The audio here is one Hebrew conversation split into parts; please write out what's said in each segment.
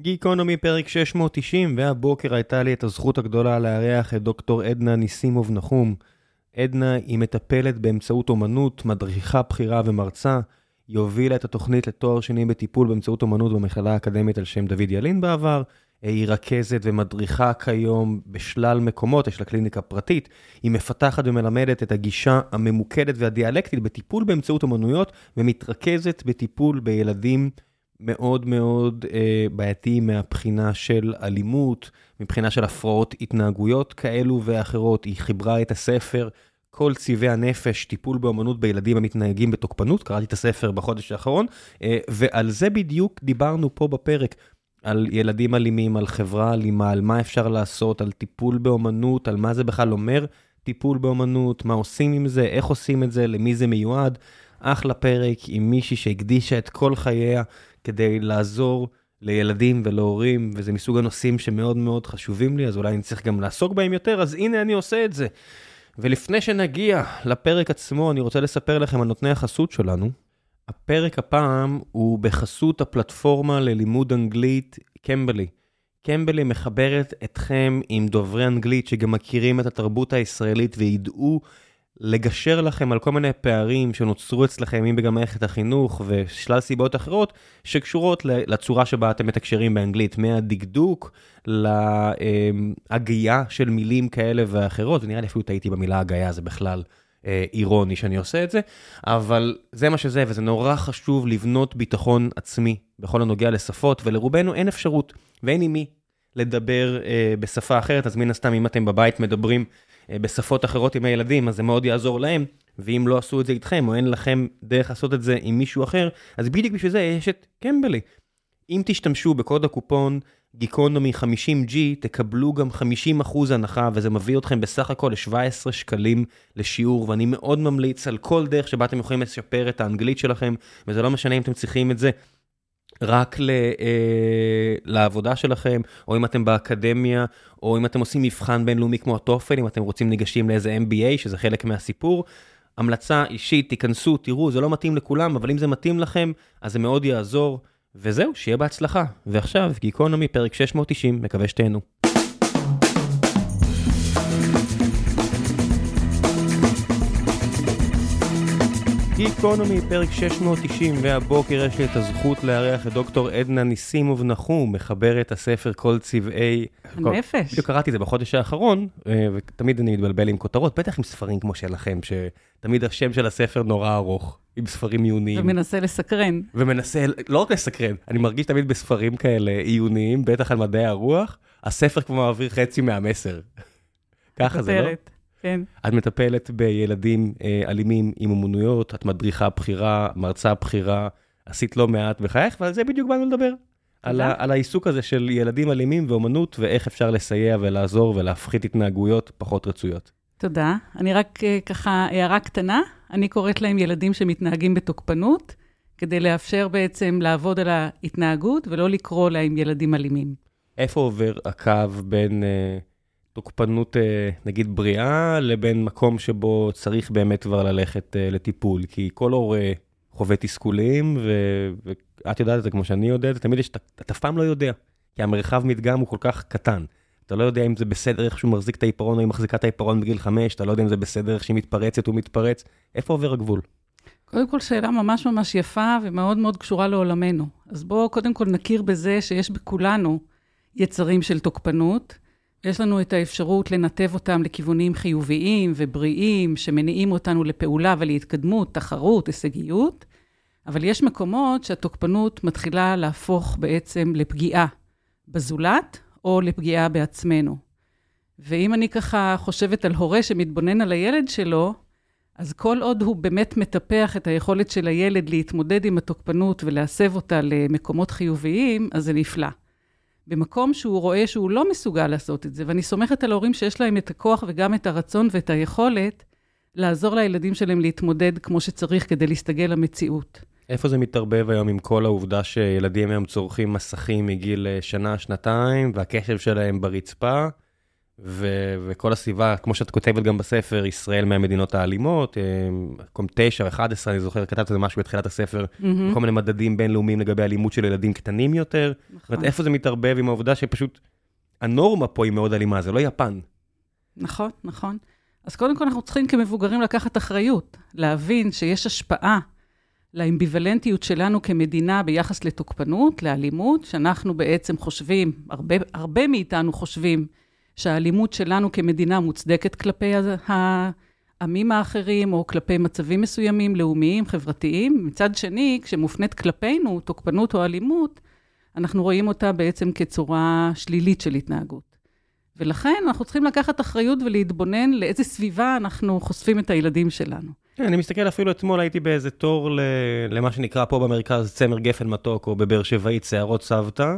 גיקונומי פרק 690, והבוקר הייתה לי את הזכות הגדולה לארח את דוקטור עדנה ניסימוב נחום. עדנה היא מטפלת באמצעות אומנות, מדריכה בכירה ומרצה. היא הובילה את התוכנית לתואר שני בטיפול באמצעות אומנות במכללה האקדמית על שם דוד ילין בעבר. היא רכזת ומדריכה כיום בשלל מקומות, יש לה קליניקה פרטית. היא מפתחת ומלמדת את הגישה הממוקדת והדיאלקטית בטיפול באמצעות אומנויות, ומתרכזת בטיפול בילדים מאוד מאוד אה, בעייתיים מהבחינה של אלימות, מבחינה של הפרעות התנהגויות כאלו ואחרות. היא חיברה את הספר כל צבעי הנפש, טיפול באמנות בילדים המתנהגים בתוקפנות, קראתי את הספר בחודש האחרון, אה, ועל זה בדיוק דיברנו פה בפרק. על ילדים אלימים, על חברה אלימה, על מה אפשר לעשות, על טיפול באמנות, על מה זה בכלל אומר טיפול באמנות, מה עושים עם זה, איך עושים את זה, למי זה מיועד. אחלה פרק עם מישהי שהקדישה את כל חייה כדי לעזור לילדים ולהורים, וזה מסוג הנושאים שמאוד מאוד חשובים לי, אז אולי אני צריך גם לעסוק בהם יותר, אז הנה אני עושה את זה. ולפני שנגיע לפרק עצמו, אני רוצה לספר לכם על נותני החסות שלנו. הפרק הפעם הוא בחסות הפלטפורמה ללימוד אנגלית קמבלי. קמבלי מחברת אתכם עם דוברי אנגלית שגם מכירים את התרבות הישראלית וידעו לגשר לכם על כל מיני פערים שנוצרו אצלכם, אם בגם מערכת החינוך ושלל סיבות אחרות, שקשורות לצורה שבה אתם מתקשרים באנגלית, מהדקדוק להגייה של מילים כאלה ואחרות, ונראה לי אפילו טעיתי במילה הגייה, זה בכלל אה, אירוני שאני עושה את זה, אבל זה מה שזה, וזה נורא חשוב לבנות ביטחון עצמי בכל הנוגע לשפות, ולרובנו אין אפשרות ואין עם מי לדבר אה, בשפה אחרת, אז מן הסתם אם אתם בבית מדברים בשפות אחרות עם הילדים, אז זה מאוד יעזור להם, ואם לא עשו את זה איתכם, או אין לכם דרך לעשות את זה עם מישהו אחר, אז בדיוק בשביל זה יש את קמבלי. אם תשתמשו בקוד הקופון גיקונומי 50G, תקבלו גם 50% הנחה, וזה מביא אתכם בסך הכל ל-17 שקלים לשיעור, ואני מאוד ממליץ על כל דרך שבה אתם יכולים לשפר את האנגלית שלכם, וזה לא משנה אם אתם צריכים את זה רק ל, אה, לעבודה שלכם, או אם אתם באקדמיה, או אם אתם עושים מבחן בינלאומי כמו הטופל, אם אתם רוצים ניגשים לאיזה MBA, שזה חלק מהסיפור. המלצה אישית, תיכנסו, תראו, זה לא מתאים לכולם, אבל אם זה מתאים לכם, אז זה מאוד יעזור. וזהו, שיהיה בהצלחה. ועכשיו, גיקונומי, פרק 690, מקווה שתהנו. גיקונומי, פרק 690, והבוקר יש לי את הזכות לארח את דוקטור עדנה ניסימוב נחום, מחברת הספר כל צבעי... הנפש. בדיוק קראתי את זה בחודש האחרון, אה, ותמיד אני מתבלבל עם כותרות, בטח עם ספרים כמו שלכם, שתמיד השם של הספר נורא ארוך, עם ספרים עיוניים. ומנסה לסקרן. ומנסה, לא רק לסקרן, אני מרגיש תמיד בספרים כאלה עיוניים, בטח על מדעי הרוח, הספר כבר מעביר חצי מהמסר. ככה זה, לא? כן. את מטפלת בילדים אה, אלימים עם אמנויות, את מדריכה בכירה, מרצה בכירה, עשית לא מעט בחייך, ועל זה בדיוק באנו לדבר. על, ה, על העיסוק הזה של ילדים אלימים ואומנות, ואיך אפשר לסייע ולעזור ולהפחית התנהגויות פחות רצויות. תודה. אני רק אה, ככה, הערה קטנה, אני קוראת להם ילדים שמתנהגים בתוקפנות, כדי לאפשר בעצם לעבוד על ההתנהגות ולא לקרוא להם ילדים אלימים. איפה עובר הקו בין... אה, תוקפנות, אה, נגיד, בריאה, לבין מקום שבו צריך באמת כבר ללכת אה, לטיפול. כי כל הורה חווה תסכולים, ואת יודעת את זה כמו שאני יודע, תמיד יש, אתה אף פעם לא יודע, כי המרחב מדגם הוא כל כך קטן. אתה לא יודע אם זה בסדר איך שהוא מחזיק את העיפרון או היא מחזיקה את העיפרון בגיל חמש, אתה לא יודע אם זה בסדר איך שהיא מתפרצת או מתפרץ. איפה עובר הגבול? קודם כל, שאלה ממש ממש יפה ומאוד מאוד קשורה לעולמנו. אז בואו קודם כל נכיר בזה שיש בכולנו יצרים של תוקפנות, יש לנו את האפשרות לנתב אותם לכיוונים חיוביים ובריאים, שמניעים אותנו לפעולה ולהתקדמות, תחרות, הישגיות, אבל יש מקומות שהתוקפנות מתחילה להפוך בעצם לפגיעה בזולת או לפגיעה בעצמנו. ואם אני ככה חושבת על הורה שמתבונן על הילד שלו, אז כל עוד הוא באמת מטפח את היכולת של הילד להתמודד עם התוקפנות ולהסב אותה למקומות חיוביים, אז זה נפלא. במקום שהוא רואה שהוא לא מסוגל לעשות את זה, ואני סומכת על ההורים שיש להם את הכוח וגם את הרצון ואת היכולת לעזור לילדים שלהם להתמודד כמו שצריך כדי להסתגל למציאות. איפה זה מתערבב היום עם כל העובדה שילדים היום צורכים מסכים מגיל אה, שנה, שנתיים, והקשב שלהם ברצפה, ו- וכל הסביבה, כמו שאת כותבת גם בספר, ישראל מהמדינות האלימות, מקום 9 או 11, אני זוכר, כתבת על זה משהו בתחילת הספר, mm-hmm. כל מיני מדדים בינלאומיים לגבי אלימות של ילדים קטנים יותר. נכון. זאת אומרת, איפה זה מתערבב עם העובדה שפשוט הנורמה פה היא מאוד אלימה, זה לא יפן. נכון, נכון. אז קודם כל אנחנו צריכים כמבוגרים לקחת אחריות, להבין שיש השפעה לאמביוולנטיות שלנו כמדינה ביחס לתוקפנות, לאלימות, שאנחנו בעצם חושבים, הרבה, הרבה מאיתנו חושבים, שהאלימות שלנו כמדינה מוצדקת כלפי העמים האחרים, או כלפי מצבים מסוימים, לאומיים, חברתיים. מצד שני, כשמופנית כלפינו תוקפנות או אלימות, אנחנו רואים אותה בעצם כצורה שלילית של התנהגות. ולכן אנחנו צריכים לקחת אחריות ולהתבונן לאיזה סביבה אנחנו חושפים את הילדים שלנו. כן, אני מסתכל, אפילו אתמול הייתי באיזה תור למה שנקרא פה במרכז צמר גפן מתוק, או בבאר שבעית שערות סבתא,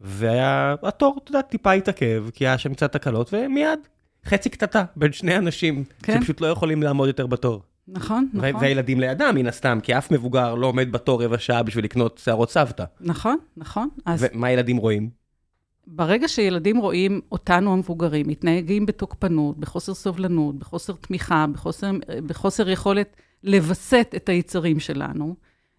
והיה, התור, אתה יודע, טיפה התעכב, כי היה שם קצת תקלות, ומיד, חצי קטטה בין שני אנשים, כן. שפשוט לא יכולים לעמוד יותר בתור. נכון, נכון. והילדים לידם, מן הסתם, כי אף מבוגר לא עומד בתור רבע שעה בשביל לקנות שערות סבתא. נכון, נכון. אז... ומה ילדים רואים? ברגע שילדים רואים אותנו המבוגרים מתנהגים בתוקפנות, בחוסר סובלנות, בחוסר תמיכה, בחוסר, בחוסר יכולת לווסת את היצרים שלנו,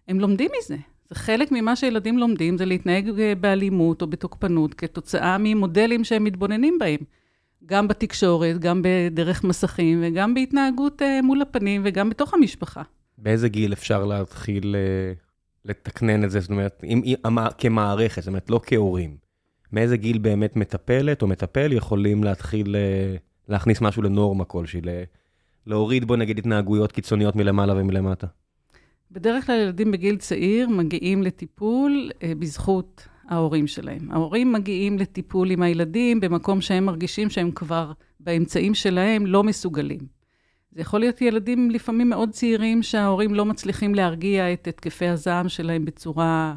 הם לומדים מזה. זה חלק ממה שילדים לומדים, זה להתנהג באלימות או בתוקפנות כתוצאה ממודלים שהם מתבוננים בהם. גם בתקשורת, גם בדרך מסכים וגם בהתנהגות uh, מול הפנים וגם בתוך המשפחה. באיזה גיל אפשר להתחיל uh, לתקנן את זה, זאת אומרת, אם, כמערכת, זאת אומרת, לא כהורים. מאיזה גיל באמת מטפלת או מטפל יכולים להתחיל להכניס משהו לנורמה כלשהי, להוריד בוא נגיד התנהגויות קיצוניות מלמעלה ומלמטה? בדרך כלל ילדים בגיל צעיר מגיעים לטיפול uh, בזכות ההורים שלהם. ההורים מגיעים לטיפול עם הילדים במקום שהם מרגישים שהם כבר באמצעים שלהם לא מסוגלים. זה יכול להיות ילדים לפעמים מאוד צעירים שההורים לא מצליחים להרגיע את התקפי הזעם שלהם בצורה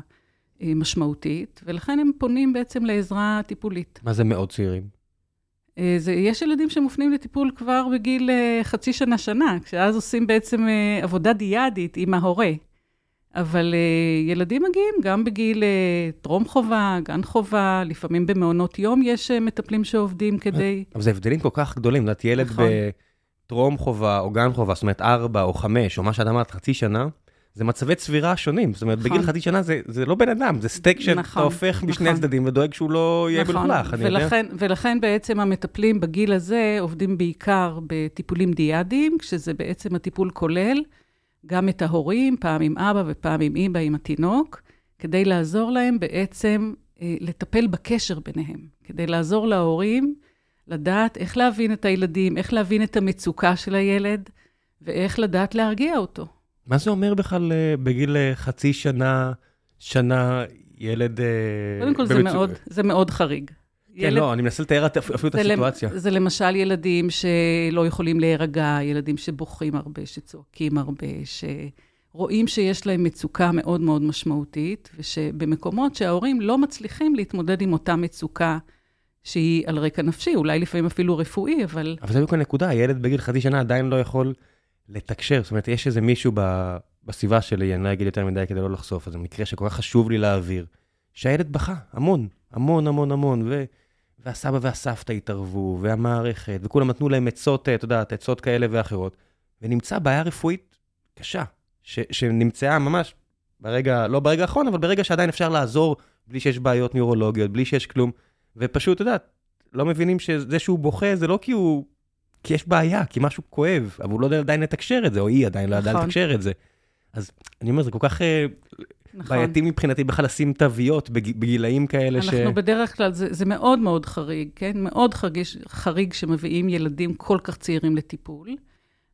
אה, משמעותית, ולכן הם פונים בעצם לעזרה טיפולית. מה זה מאוד צעירים? אה, זה, יש ילדים שמופנים לטיפול כבר בגיל אה, חצי שנה-שנה, כשאז עושים בעצם עבודה דיאדית עם ההורה. אבל ילדים מגיעים גם בגיל טרום חובה, גן חובה, לפעמים במעונות יום יש מטפלים שעובדים כדי... אבל זה הבדלים כל כך גדולים, זאת ילד נכון. בטרום חובה או גן חובה, זאת אומרת ארבע או חמש, או מה שאת אמרת, חצי שנה, זה מצבי צבירה שונים. זאת אומרת, נכון. בגיל חצי שנה זה, זה לא בן אדם, זה סטייק שאתה נכון, הופך נכון. בשני הצדדים ודואג שהוא לא יהיה נכון. מלוכלך, אני ולכן, יודע. ולכן בעצם המטפלים בגיל הזה עובדים בעיקר בטיפולים דיאדיים, כשזה בעצם הטיפול כולל. גם את ההורים, פעם עם אבא ופעם עם אימא, עם התינוק, כדי לעזור להם בעצם אה, לטפל בקשר ביניהם, כדי לעזור להורים לדעת איך להבין את הילדים, איך להבין את המצוקה של הילד, ואיך לדעת להרגיע אותו. מה זה אומר בכלל אה, בגיל אה, חצי שנה, שנה, ילד... קודם כל. זה, מאוד, זה מאוד חריג. כן, ילד... לא, אני מנסה לתאר אפילו את הסיטואציה. זה למשל ילדים שלא יכולים להירגע, ילדים שבוכים הרבה, שצועקים הרבה, שרואים שיש להם מצוקה מאוד מאוד משמעותית, ושבמקומות שההורים לא מצליחים להתמודד עם אותה מצוקה שהיא על רקע נפשי, אולי לפעמים אפילו רפואי, אבל... אבל זה בדיוק הנקודה, הילד בגיל חצי שנה עדיין לא יכול לתקשר. זאת אומרת, יש איזה מישהו ב... בסביבה שלי, אני לא אגיד יותר מדי כדי לא לחשוף, אז זה מקרה שכל כך חשוב לי להעביר, שהילד בכה המון, המון, המון, המון, ו... והסבא והסבתא התערבו, והמערכת, וכולם נתנו להם עצות, אתה יודע, עצות כאלה ואחרות, ונמצא בעיה רפואית קשה, ש, שנמצאה ממש ברגע, לא ברגע האחרון, אבל ברגע שעדיין אפשר לעזור בלי שיש בעיות נוירולוגיות, בלי שיש כלום, ופשוט, אתה יודע, לא מבינים שזה שהוא בוכה זה לא כי הוא... כי יש בעיה, כי משהו כואב, אבל הוא לא יודע עדיין לתקשר את זה, או היא עדיין לא יודעה נכון. לתקשר את זה. אז אני אומר, זה כל כך אה, נכון. בעייתי מבחינתי בכלל לשים תוויות בגילאים כאלה אנחנו ש... אנחנו בדרך כלל, זה, זה מאוד מאוד חריג, כן? מאוד חריג, חריג שמביאים ילדים כל כך צעירים לטיפול,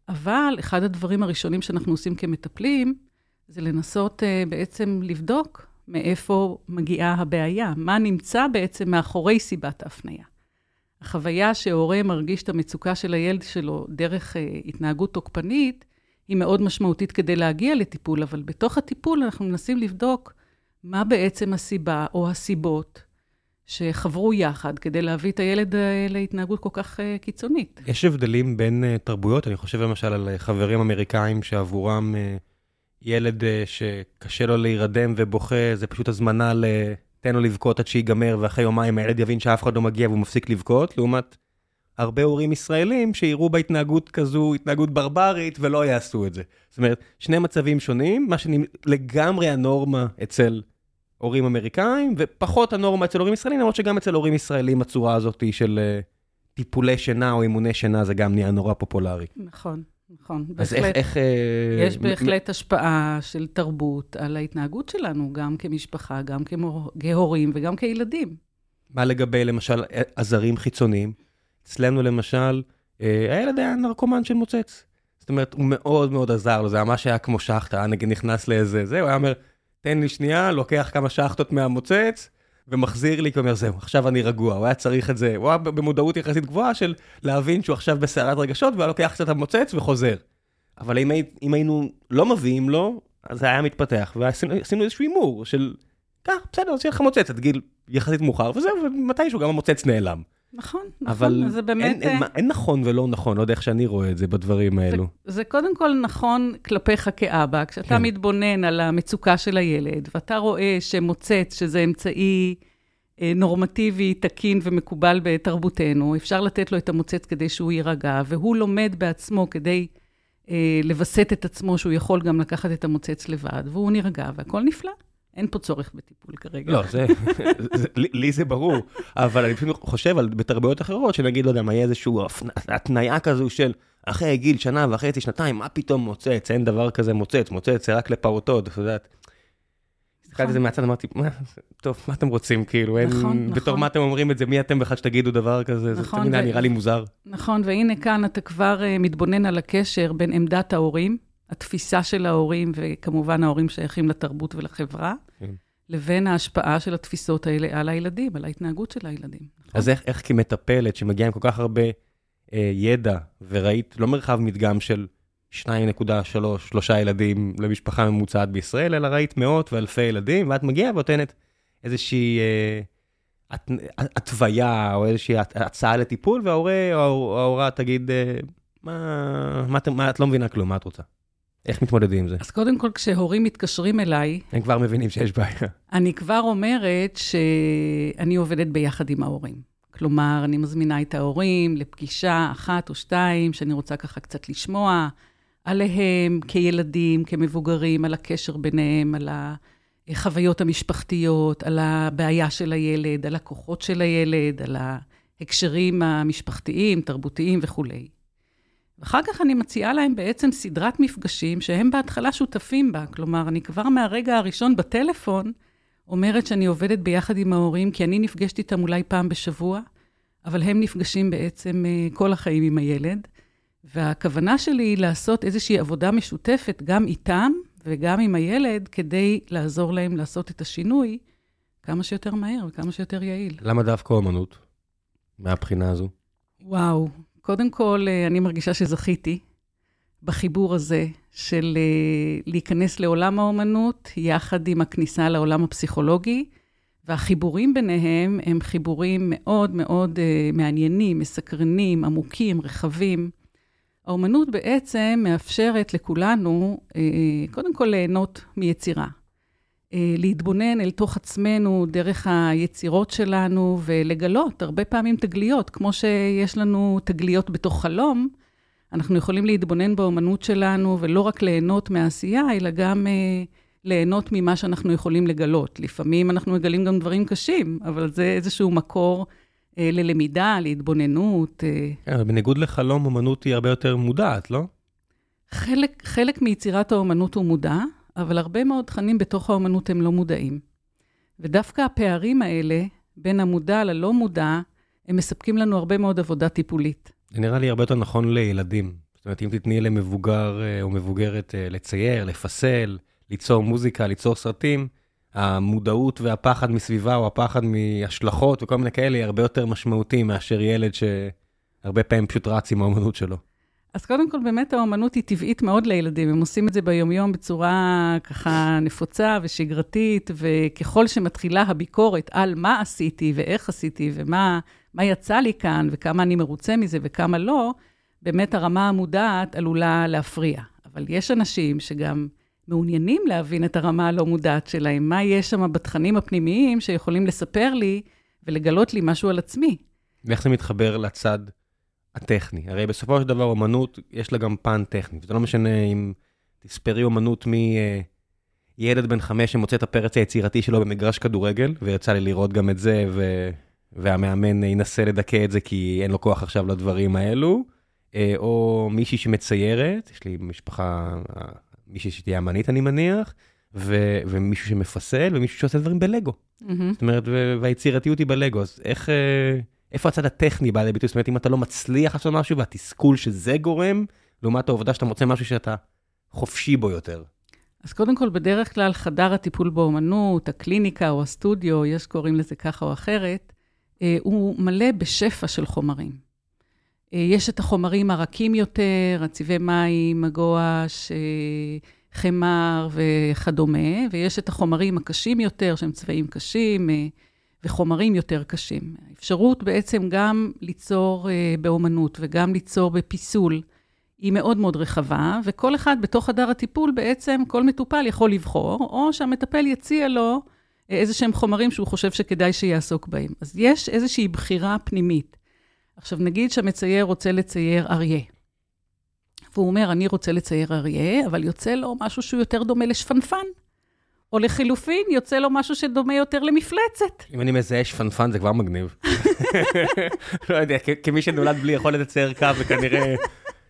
אבל אחד הדברים הראשונים שאנחנו עושים כמטפלים, זה לנסות uh, בעצם לבדוק מאיפה מגיעה הבעיה, מה נמצא בעצם מאחורי סיבת ההפניה. החוויה שהורה מרגיש את המצוקה של הילד שלו דרך uh, התנהגות תוקפנית, היא מאוד משמעותית כדי להגיע לטיפול, אבל בתוך הטיפול אנחנו מנסים לבדוק מה בעצם הסיבה או הסיבות שחברו יחד כדי להביא את הילד אה, להתנהגות כל כך uh, קיצונית. יש הבדלים בין תרבויות? אני חושב למשל על חברים אמריקאים שעבורם ילד שקשה לו להירדם ובוכה, זה פשוט הזמנה ל... תן לו לבכות עד שיגמר, ואחרי יומיים הילד יבין שאף אחד לא מגיע והוא מפסיק לבכות, לעומת הרבה הורים ישראלים שיראו בהתנהגות כזו התנהגות ברברית ולא יעשו את זה. זאת אומרת, שני מצבים שונים, מה שלגמרי הנורמה אצל הורים אמריקאים, ופחות הנורמה אצל הורים ישראלים, למרות שגם אצל הורים ישראלים הצורה הזאת של אה, טיפולי שינה או אימוני שינה זה גם נהיה נורא פופולרי. נכון. נכון, אז בהחלט. איך... איך אה, יש בהחלט השפעה של תרבות על ההתנהגות שלנו, גם כמשפחה, גם כהורים וגם כילדים. מה לגבי, למשל, עזרים חיצוניים? אצלנו, למשל, אה, הילד היה נרקומן של מוצץ. זאת אומרת, הוא מאוד מאוד עזר לו, זה ממש היה כמו שחטה, נגיד נכנס לאיזה, זה, הוא היה אומר, תן לי שנייה, לוקח כמה שחטות מהמוצץ, ומחזיר לי, כי הוא אומר, זהו, עכשיו אני רגוע, הוא היה צריך את זה, הוא היה במודעות יחסית גבוהה של להבין שהוא עכשיו בסערת רגשות, והוא לוקח קצת המוצץ וחוזר. אבל אם, אם היינו לא מביאים לו, אז זה היה מתפתח, ועשינו איזשהו הימור של, קח, בסדר, אז שיהיה לך מוצץ עד גיל יחסית מאוחר, וזהו, ומתישהו גם המוצץ נעלם. נכון, נכון, אבל זה באמת... אין, אין, אין נכון ולא נכון, לא יודע איך שאני רואה את זה בדברים האלו. זה, זה קודם כל נכון כלפיך כאבא, כשאתה כן. מתבונן על המצוקה של הילד, ואתה רואה שמוצץ, שזה אמצעי אה, נורמטיבי, תקין ומקובל בתרבותנו, אפשר לתת לו את המוצץ כדי שהוא יירגע, והוא לומד בעצמו כדי אה, לווסת את עצמו שהוא יכול גם לקחת את המוצץ לבד, והוא נרגע, והכל נפלא. אין פה צורך בטיפול כרגע. לא, זה, זה, לי זה ברור, אבל אני פשוט חושב על בתרבויות אחרות, שנגיד, לא יודע, מה יהיה איזושהי התניה כזו של אחרי גיל שנה וחצי, שנתיים, מה פתאום מוצץ, אין דבר כזה מוצץ, מוצץ זה רק לפעוטות, את יודעת. הסתכלתי על זה מהצד, אמרתי, טוב, מה אתם רוצים, כאילו, אין, נכון, נכון. בתור מה אתם אומרים את זה, מי אתם בכלל שתגידו דבר כזה, זה תמיד היה נראה לי מוזר. נכון, והנה כאן אתה כבר uh, מתבונן על הקשר בין עמדת ההורים, התפיסה של ההורים, וכמובן ההורים שייכים לתרבות ולחברה, כן. לבין ההשפעה של התפיסות האלה על הילדים, על ההתנהגות של הילדים. נכון? אז איך, איך כמטפלת שמגיעה עם כל כך הרבה אה, ידע, וראית לא מרחב מדגם של 2.3, שלושה ילדים למשפחה ממוצעת בישראל, אלא ראית מאות ואלפי ילדים, ואת מגיעה ונותנת איזושהי אה, התוויה או איזושהי הצעה לטיפול, וההורה או ההורה תגיד, אה, מה, מה, מה את לא מבינה כלום, מה את רוצה? איך מתמודדים עם זה? אז קודם כל, כשהורים מתקשרים אליי... הם כבר מבינים שיש בעיה. אני כבר אומרת שאני עובדת ביחד עם ההורים. כלומר, אני מזמינה את ההורים לפגישה אחת או שתיים, שאני רוצה ככה קצת לשמוע עליהם כילדים, כמבוגרים, על הקשר ביניהם, על החוויות המשפחתיות, על הבעיה של הילד, על הכוחות של הילד, על ההקשרים המשפחתיים, תרבותיים וכולי. ואחר כך אני מציעה להם בעצם סדרת מפגשים שהם בהתחלה שותפים בה. כלומר, אני כבר מהרגע הראשון בטלפון אומרת שאני עובדת ביחד עם ההורים, כי אני נפגשת איתם אולי פעם בשבוע, אבל הם נפגשים בעצם אה, כל החיים עם הילד. והכוונה שלי היא לעשות איזושהי עבודה משותפת גם איתם וגם עם הילד, כדי לעזור להם לעשות את השינוי כמה שיותר מהר וכמה שיותר יעיל. למה דווקא אומנות? מהבחינה הזו? וואו, קודם כל, אה, אני מרגישה שזכיתי בחיבור הזה של אה, להיכנס לעולם האומנות, יחד עם הכניסה לעולם הפסיכולוגי, והחיבורים ביניהם הם חיבורים מאוד מאוד אה, מעניינים, מסקרנים, עמוקים, רחבים. האומנות בעצם מאפשרת לכולנו, קודם כל ליהנות מיצירה. להתבונן אל תוך עצמנו דרך היצירות שלנו ולגלות הרבה פעמים תגליות, כמו שיש לנו תגליות בתוך חלום, אנחנו יכולים להתבונן באומנות שלנו ולא רק ליהנות מהעשייה, אלא גם אה, ליהנות ממה שאנחנו יכולים לגלות. לפעמים אנחנו מגלים גם דברים קשים, אבל זה איזשהו מקור אה, ללמידה, להתבוננות. אה. כן, בניגוד לחלום, אומנות היא הרבה יותר מודעת, לא? חלק, חלק מיצירת האומנות הוא מודע, אבל הרבה מאוד תכנים בתוך האומנות הם לא מודעים. ודווקא הפערים האלה, בין המודע ללא מודע, הם מספקים לנו הרבה מאוד עבודה טיפולית. זה נראה לי הרבה יותר נכון לילדים. זאת אומרת, אם תתני למבוגר אה, או מבוגרת אה, לצייר, לפסל, ליצור מוזיקה, ליצור סרטים, המודעות והפחד מסביבה או הפחד מהשלכות וכל מיני כאלה, היא הרבה יותר משמעותי מאשר ילד שהרבה פעמים פשוט רץ עם האומנות שלו. אז קודם כל, באמת האומנות היא טבעית מאוד לילדים, הם עושים את זה ביומיום בצורה ככה נפוצה ושגרתית, וככל שמתחילה הביקורת על מה עשיתי ואיך עשיתי ומה יצא לי כאן וכמה אני מרוצה מזה וכמה לא, באמת הרמה המודעת עלולה להפריע. אבל יש אנשים שגם מעוניינים להבין את הרמה הלא מודעת שלהם, מה יש שם בתכנים הפנימיים שיכולים לספר לי ולגלות לי משהו על עצמי. ואיך זה מתחבר לצד הטכני. הרי בסופו של דבר אומנות, יש לה גם פן טכני. זה לא משנה אם תספרי אומנות מילד בן חמש שמוצא את הפרץ היצירתי שלו במגרש כדורגל, ויצא לי לראות גם את זה, ו... והמאמן ינסה לדכא את זה כי אין לו כוח עכשיו לדברים האלו, אה, או מישהי שמציירת, יש לי משפחה, מישהי שתהיה אמנית אני מניח, ו... ומישהו שמפסל, ומישהו שעושה דברים בלגו. Mm-hmm. זאת אומרת, והיצירתיות היא בלגו, אז איך... איפה הצד הטכני בא לביטוי? זאת אומרת, אם אתה לא מצליח לעשות משהו והתסכול שזה גורם, לעומת העובדה שאתה מוצא משהו שאתה חופשי בו יותר. אז קודם כל, בדרך כלל חדר הטיפול באומנות, הקליניקה או הסטודיו, יש קוראים לזה ככה או אחרת, אה, הוא מלא בשפע של חומרים. אה, יש את החומרים הרכים יותר, הצבעי מים, הגואש, אה, חמר וכדומה, ויש את החומרים הקשים יותר, שהם צבעים קשים, וחומרים יותר קשים. האפשרות בעצם גם ליצור אה, באומנות וגם ליצור בפיסול היא מאוד מאוד רחבה, וכל אחד בתוך חדר הטיפול בעצם, כל מטופל יכול לבחור, או שהמטפל יציע לו אה, איזה שהם חומרים שהוא חושב שכדאי שיעסוק בהם. אז יש איזושהי בחירה פנימית. עכשיו, נגיד שהמצייר רוצה לצייר אריה. והוא אומר, אני רוצה לצייר אריה, אבל יוצא לו משהו שהוא יותר דומה לשפנפן. או לחילופין, יוצא לו משהו שדומה יותר למפלצת. אם אני מזהה שפנפן זה כבר מגניב. לא יודע, כמי שנולד בלי יכולת לצייר קו וכנראה, את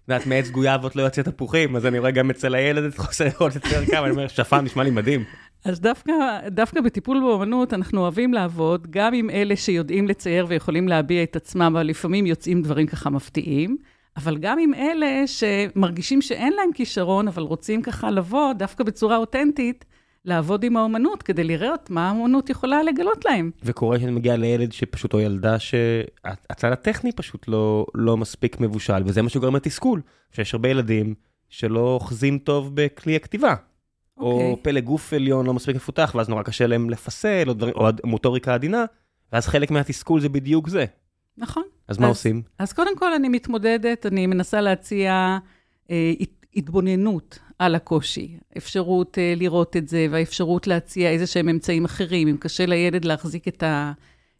יודעת, מעץ גויאבות לא יוצא תפוחים, אז אני רואה גם אצל הילד את חוסר יכולת לצייר קו, אני אומר, שפן נשמע לי מדהים. אז דווקא, דווקא בטיפול באמנות אנחנו אוהבים לעבוד גם עם אלה שיודעים לצייר ויכולים להביע את עצמם, אבל לפעמים יוצאים דברים ככה מפתיעים, אבל גם עם אלה שמרגישים שאין להם כישרון, אבל רוצים ככה לבוא דווקא בצורה אותנטית, לעבוד עם האומנות כדי לראות מה האומנות יכולה לגלות להם. וקורה שאני מגיע לילד שפשוט, או ילדה שהצד הטכני פשוט לא, לא מספיק מבושל, וזה מה שגורם לתסכול, שיש הרבה ילדים שלא אוחזים טוב בכלי הכתיבה. Okay. או אוקיי. פלא גוף עליון לא מספיק מפותח, ואז נורא קשה להם לפסל, או, דבר, או מוטוריקה עדינה, ואז חלק מהתסכול זה בדיוק זה. נכון. אז, אז מה עושים? אז קודם כל אני מתמודדת, אני מנסה להציע אה, התבוננות על הקושי, אפשרות uh, לראות את זה, והאפשרות להציע איזה שהם אמצעים אחרים. אם קשה לילד להחזיק את, ה,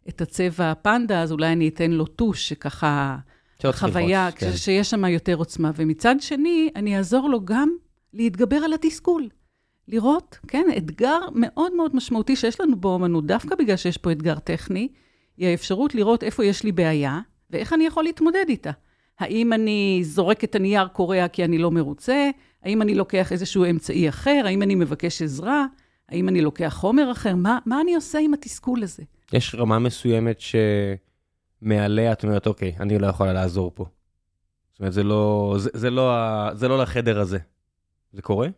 את הצבע הפנדה, אז אולי אני אתן לו טוש, שככה, חוויה, כן. שיש שם יותר עוצמה. ומצד שני, אני אעזור לו גם להתגבר על התסכול. לראות, כן, אתגר מאוד מאוד משמעותי שיש לנו באומנות, דווקא בגלל שיש פה אתגר טכני, היא האפשרות לראות איפה יש לי בעיה, ואיך אני יכול להתמודד איתה. האם אני זורק את הנייר קורע כי אני לא מרוצה? האם אני לוקח איזשהו אמצעי אחר? האם אני מבקש עזרה? האם אני לוקח חומר אחר? מה, מה אני עושה עם התסכול הזה? יש רמה מסוימת שמעליה את אומרת, אוקיי, אני לא יכולה לעזור פה. זאת אומרת, זה לא, זה, זה לא, זה לא לחדר הזה. זה קורה?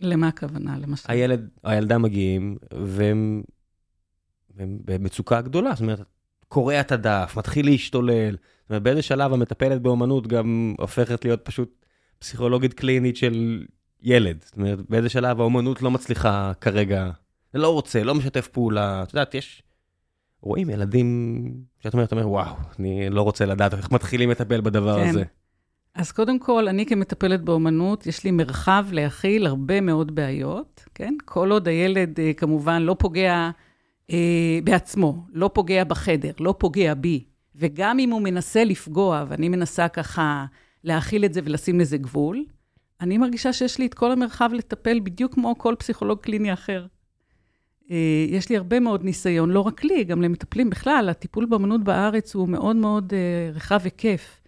למה הכוונה, למשל? הילד, הילדה מגיעים, והם, והם במצוקה גדולה. זאת אומרת, קורע את הדף, מתחיל להשתולל. זאת אומרת, באיזה שלב המטפלת באומנות גם הופכת להיות פשוט פסיכולוגית קלינית של ילד. זאת אומרת, באיזה שלב האומנות לא מצליחה כרגע, לא רוצה, לא משתף פעולה. את יודעת, יש... רואים ילדים שאת אומרת, אומר, וואו, אני לא רוצה לדעת איך מתחילים לטפל בדבר כן. הזה. אז קודם כל, אני כמטפלת באומנות, יש לי מרחב להכיל הרבה מאוד בעיות, כן? כל עוד הילד אה, כמובן לא פוגע אה, בעצמו, לא פוגע בחדר, לא פוגע בי, וגם אם הוא מנסה לפגוע, ואני מנסה ככה להכיל את זה ולשים לזה גבול, אני מרגישה שיש לי את כל המרחב לטפל בדיוק כמו כל פסיכולוג קליני אחר. אה, יש לי הרבה מאוד ניסיון, לא רק לי, גם למטפלים בכלל. הטיפול באמנות בארץ הוא מאוד מאוד אה, רחב היקף.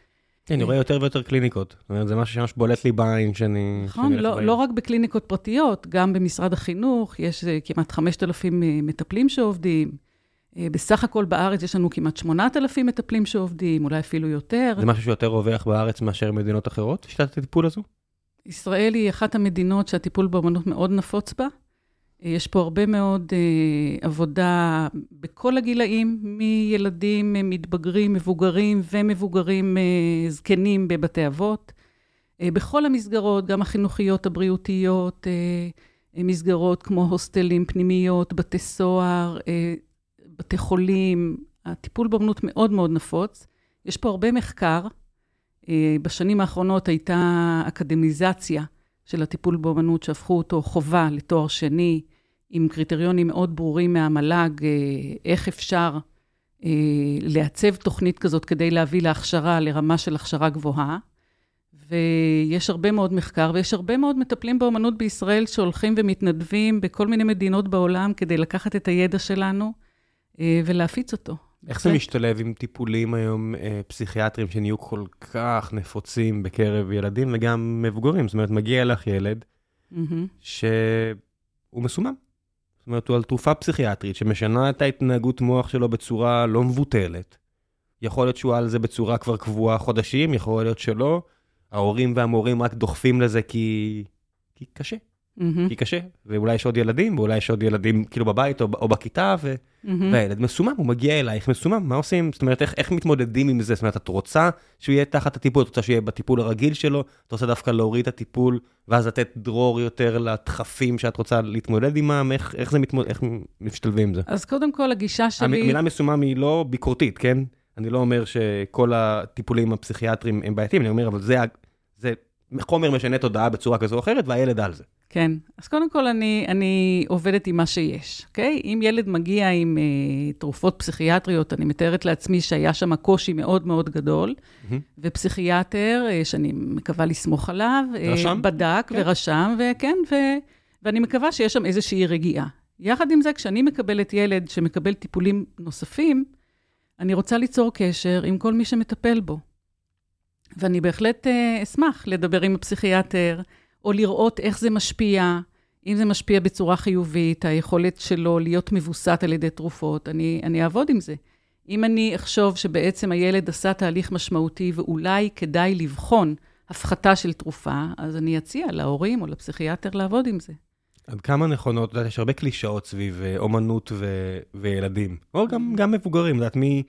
כן, אני רואה יותר ויותר קליניקות. זאת אומרת, זה משהו שממש בולט לי בעין שאני... נכון, לא, לא רק בקליניקות פרטיות, גם במשרד החינוך, יש אה, כמעט 5,000 מטפלים שעובדים. אה, בסך הכל בארץ יש לנו כמעט 8,000 מטפלים שעובדים, אולי אפילו יותר. זה משהו שיותר רווח בארץ מאשר במדינות אחרות, שיטת הטיפול הזו? ישראל היא אחת המדינות שהטיפול באמנות מאוד נפוץ בה. אה, יש פה הרבה מאוד אה, עבודה בכל הגילאים, מילדים, מתבגרים, מבוגרים ומבוגרים אה, זקנים בבתי אבות. אה, בכל המסגרות, גם החינוכיות, הבריאותיות, אה, מסגרות כמו הוסטלים, פנימיות, בתי סוהר, אה, בתי חולים, הטיפול באמנות מאוד מאוד נפוץ. יש פה הרבה מחקר. אה, בשנים האחרונות הייתה אקדמיזציה של הטיפול באמנות, שהפכו אותו חובה לתואר שני, עם קריטריונים מאוד ברורים מהמל"ג, אה, איך אפשר לעצב תוכנית כזאת כדי להביא להכשרה, לרמה של הכשרה גבוהה. ויש הרבה מאוד מחקר, ויש הרבה מאוד מטפלים באומנות בישראל שהולכים ומתנדבים בכל מיני מדינות בעולם כדי לקחת את הידע שלנו ולהפיץ אותו. איך זה משתלב עם טיפולים היום פסיכיאטריים שנהיו כל כך נפוצים בקרב ילדים וגם מבוגרים? זאת אומרת, מגיע לך ילד שהוא מסומם. זאת אומרת, הוא על תרופה פסיכיאטרית שמשנה את ההתנהגות מוח שלו בצורה לא מבוטלת. יכול להיות שהוא על זה בצורה כבר קבועה חודשים, יכול להיות שלא. ההורים והמורים רק דוחפים לזה כי, כי קשה. Mm-hmm. כי קשה, ואולי יש עוד ילדים, ואולי יש עוד ילדים כאילו בבית או, או בכיתה, ו... mm-hmm. והילד מסומם, הוא מגיע אלייך מסומם, מה עושים? זאת אומרת, איך, איך מתמודדים עם זה? זאת אומרת, את רוצה שהוא יהיה תחת הטיפול, את רוצה שהוא יהיה בטיפול הרגיל שלו, את רוצה דווקא להוריד את הטיפול, ואז לתת דרור יותר לדחפים שאת רוצה להתמודד עימם, איך, איך זה מתמודד, איך משתלבים עם זה? אז קודם כל, הגישה שלי... המילה מסומם היא לא ביקורתית, כן? אני לא אומר שכל הטיפולים הפסיכיאטריים הם בעייתיים, אני אומר, אבל זה, זה חומר משנה תודעה בצורה כזו או אחרת, והילד על זה. כן, אז קודם כל אני, אני עובדת עם מה שיש, אוקיי? אם ילד מגיע עם אה, תרופות פסיכיאטריות, אני מתארת לעצמי שהיה שם קושי מאוד מאוד גדול, mm-hmm. ופסיכיאטר, אה, שאני מקווה לסמוך עליו, אה, רשם? בדק כן. ורשם, וכן, ו, ואני מקווה שיש שם איזושהי רגיעה. יחד עם זה, כשאני מקבלת ילד שמקבל טיפולים נוספים, אני רוצה ליצור קשר עם כל מי שמטפל בו. ואני בהחלט אה, אשמח לדבר עם הפסיכיאטר, או לראות איך זה משפיע, אם זה משפיע בצורה חיובית, היכולת שלו להיות מבוסת על ידי תרופות, אני, אני אעבוד עם זה. אם אני אחשוב שבעצם הילד עשה תהליך משמעותי ואולי כדאי לבחון הפחתה של תרופה, אז אני אציע להורים או לפסיכיאטר לעבוד עם זה. עד כמה נכונות, את יודעת, יש הרבה קלישאות סביב אה, אומנות ו- וילדים, או גם, גם מבוגרים, את יודעת, מי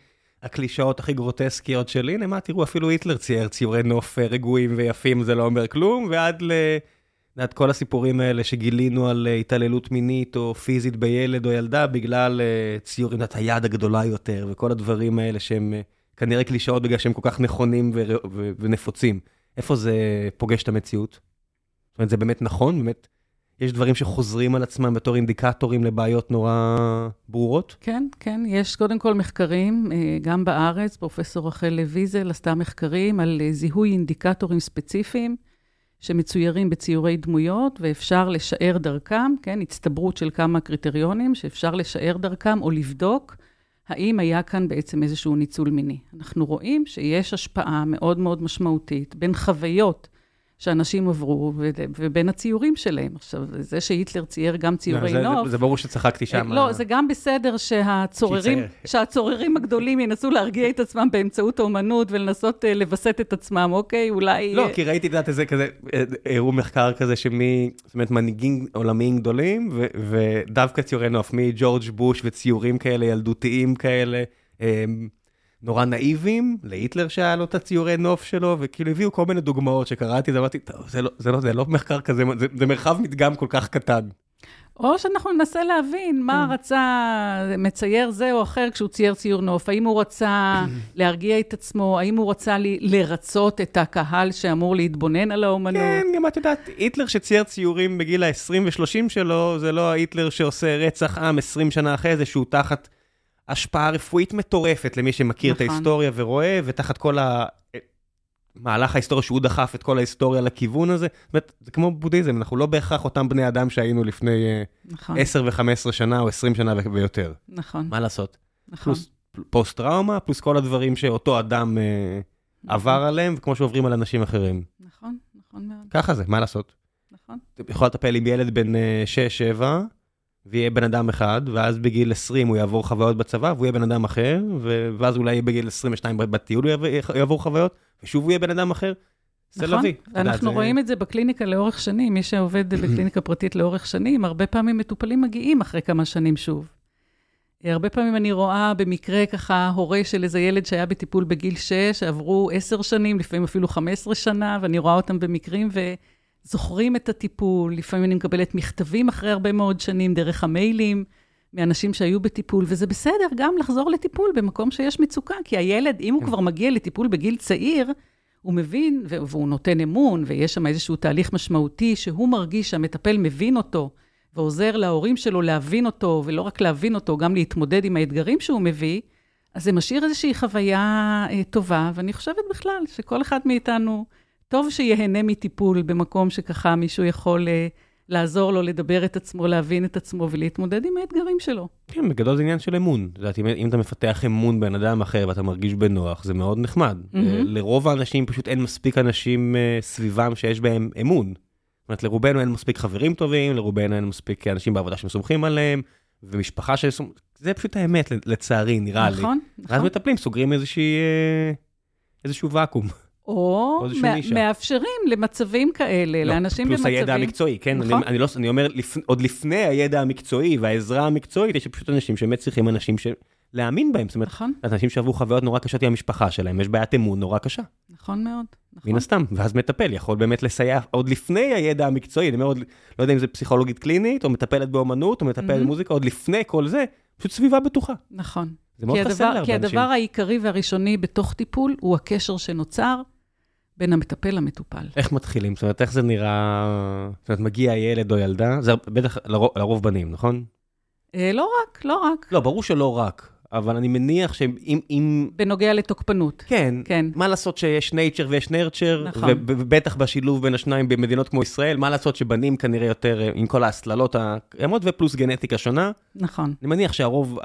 הקלישאות הכי גרוטסקיות של, הנה, מה, תראו, אפילו היטלר צייר ציורי נוף אה, רגועים ויפים, זה לא אומר כלום, ועד ל... עד כל הסיפורים האלה שגילינו על אה, התעללות מינית או פיזית בילד או ילדה בגלל ציורים, את היד הגדולה יותר, וכל הדברים האלה שהם כנראה קלישאות בגלל שהם כל כך נכונים ו- ו- ונפוצים. איפה זה פוגש את המציאות? זאת אומרת, זה באמת נכון? באמת יש דברים שחוזרים על עצמם בתור אינדיקטורים לבעיות נורא ברורות? כן, כן. יש קודם כל מחקרים, אה, גם בארץ, פרופסור רחל ויזל עשתה מחקרים על אה, זיהוי אינדיקטורים ספציפיים שמצוירים בציורי דמויות, ואפשר לשער דרכם, כן, הצטברות של כמה קריטריונים, שאפשר לשער דרכם או לבדוק האם היה כאן בעצם איזשהו ניצול מיני. אנחנו רואים שיש השפעה מאוד מאוד משמעותית בין חוויות שאנשים עברו, ובין הציורים שלהם. עכשיו, זה שהיטלר צייר גם ציורי לא, נוף... זה, זה ברור שצחקתי שם. לא, זה גם בסדר שהצוררים, שהצוררים הגדולים ינסו להרגיע את עצמם באמצעות האומנות ולנסות uh, לווסת את עצמם, אוקיי? אולי... לא, כי ראיתי, את יודעת, איזה כזה, הראו מחקר כזה שמי, זאת אומרת, מנהיגים עולמיים גדולים, ו, ודווקא ציורי נוף, מג'ורג' בוש וציורים כאלה, ילדותיים כאלה. נורא נאיבים, להיטלר שהיה לו את הציורי נוף שלו, וכאילו הביאו כל מיני דוגמאות שקראתי, אמרתי, טוב, זה לא, זה לא, זה לא מחקר כזה, זה, זה מרחב מדגם כל כך קטן. או שאנחנו ננסה להבין מה כן. רצה מצייר זה או אחר כשהוא צייר ציור נוף. האם הוא רצה להרגיע את עצמו? האם הוא רצה לרצות את הקהל שאמור להתבונן על האומנות? כן, גם את יודעת, היטלר שצייר ציורים בגיל ה-20 ו-30 שלו, זה לא ההיטלר שעושה רצח עם 20 שנה אחרי זה, שהוא תחת השפעה רפואית מטורפת למי שמכיר נכון. את ההיסטוריה ורואה, ותחת כל המהלך ההיסטוריה שהוא דחף את כל ההיסטוריה לכיוון הזה. זאת אומרת, זה כמו בודהיזם, אנחנו לא בהכרח אותם בני אדם שהיינו לפני נכון. 10 ו-15 שנה או 20 שנה ויותר. נכון. מה לעשות? נכון. פלוס פוסט-טראומה, פלוס כל הדברים שאותו אדם נכון. עבר עליהם, וכמו שעוברים על אנשים אחרים. נכון, נכון מאוד. ככה זה, מה לעשות? נכון. יכול לטפל עם ילד בן 6-7, ויהיה בן אדם אחד, ואז בגיל 20 הוא יעבור חוויות בצבא, והוא יהיה בן אדם אחר, ואז אולי בגיל 22 בטיול הוא יעבור חוויות, ושוב הוא יהיה בן אדם אחר. זה נכון, לביא. אנחנו רואים את זה בקליניקה לאורך שנים, מי שעובד בקליניקה פרטית לאורך שנים, הרבה פעמים מטופלים מגיעים אחרי כמה שנים שוב. הרבה פעמים אני רואה במקרה ככה הורה של איזה ילד שהיה בטיפול בגיל 6, עברו 10 שנים, לפעמים אפילו 15 שנה, ואני רואה אותם במקרים, ו... זוכרים את הטיפול, לפעמים אני מקבלת מכתבים אחרי הרבה מאוד שנים דרך המיילים מאנשים שהיו בטיפול, וזה בסדר גם לחזור לטיפול במקום שיש מצוקה, כי הילד, אם הוא כן. כבר מגיע לטיפול בגיל צעיר, הוא מבין, והוא נותן אמון, ויש שם איזשהו תהליך משמעותי שהוא מרגיש שהמטפל מבין אותו, ועוזר להורים שלו להבין אותו, ולא רק להבין אותו, גם להתמודד עם האתגרים שהוא מביא, אז זה משאיר איזושהי חוויה אה, טובה, ואני חושבת בכלל שכל אחד מאיתנו, טוב שיהנה מטיפול במקום שככה מישהו יכול אה, לעזור לו לדבר את עצמו, להבין את עצמו ולהתמודד עם האתגרים שלו. כן, בגדול זה עניין של אמון. את יודעת, אם, אם אתה מפתח אמון בן אדם אחר ואתה מרגיש בנוח, זה מאוד נחמד. Mm-hmm. לרוב האנשים פשוט אין מספיק אנשים uh, סביבם שיש בהם אמון. זאת אומרת, לרובנו אין מספיק חברים טובים, לרובנו אין מספיק אנשים בעבודה שסומכים עליהם, ומשפחה שסומכים... זה פשוט האמת, לצערי, נראה נכון, לי. נכון, נכון. ואז מטפלים, סוגרים איזושהי, אה, איזשהו ואקום. או מאפשרים למצבים כאלה, לא, לאנשים במצבים... פלוס הידע המקצועי, כן? נכון. אני, אני, לא, אני אומר, לפ, עוד לפני הידע המקצועי והעזרה המקצועית, יש פשוט אנשים שבאמת צריכים אנשים ש... להאמין בהם. זאת אומרת, נכון. אנשים שעברו חוויות נורא קשות עם המשפחה שלהם, יש בעיית אמון נורא קשה. נכון מאוד, נכון. מן הסתם, ואז מטפל יכול באמת לסייע עוד לפני הידע המקצועי, אני אומר, עוד, לא יודע אם זה פסיכולוגית קלינית, או מטפלת באומנות, או מטפלת במוזיקה, עוד לפני כל זה, פשוט סביבה בטוחה. נכון. זה מאוד חסר להרבה אנשים. כי הדבר העיקרי והראשוני בתוך טיפול הוא הקשר שנוצר בין המטפל למטופל. איך מתחילים? זאת אומרת, איך זה נראה... זאת אומרת, מגיע ילד או ילדה, זה בטח לרוב, לרוב בנים, נכון? אה, לא רק, לא רק. לא, ברור שלא רק. אבל אני מניח שאם... אם... בנוגע לתוקפנות. כן, כן. מה לעשות שיש נייצ'ר ויש נרצ'ר, נכון. ובטח בשילוב בין השניים במדינות כמו ישראל, מה לעשות שבנים כנראה יותר עם כל ההסללות הקיימות, ופלוס גנטיקה שונה. נכון. אני מניח שהרוב,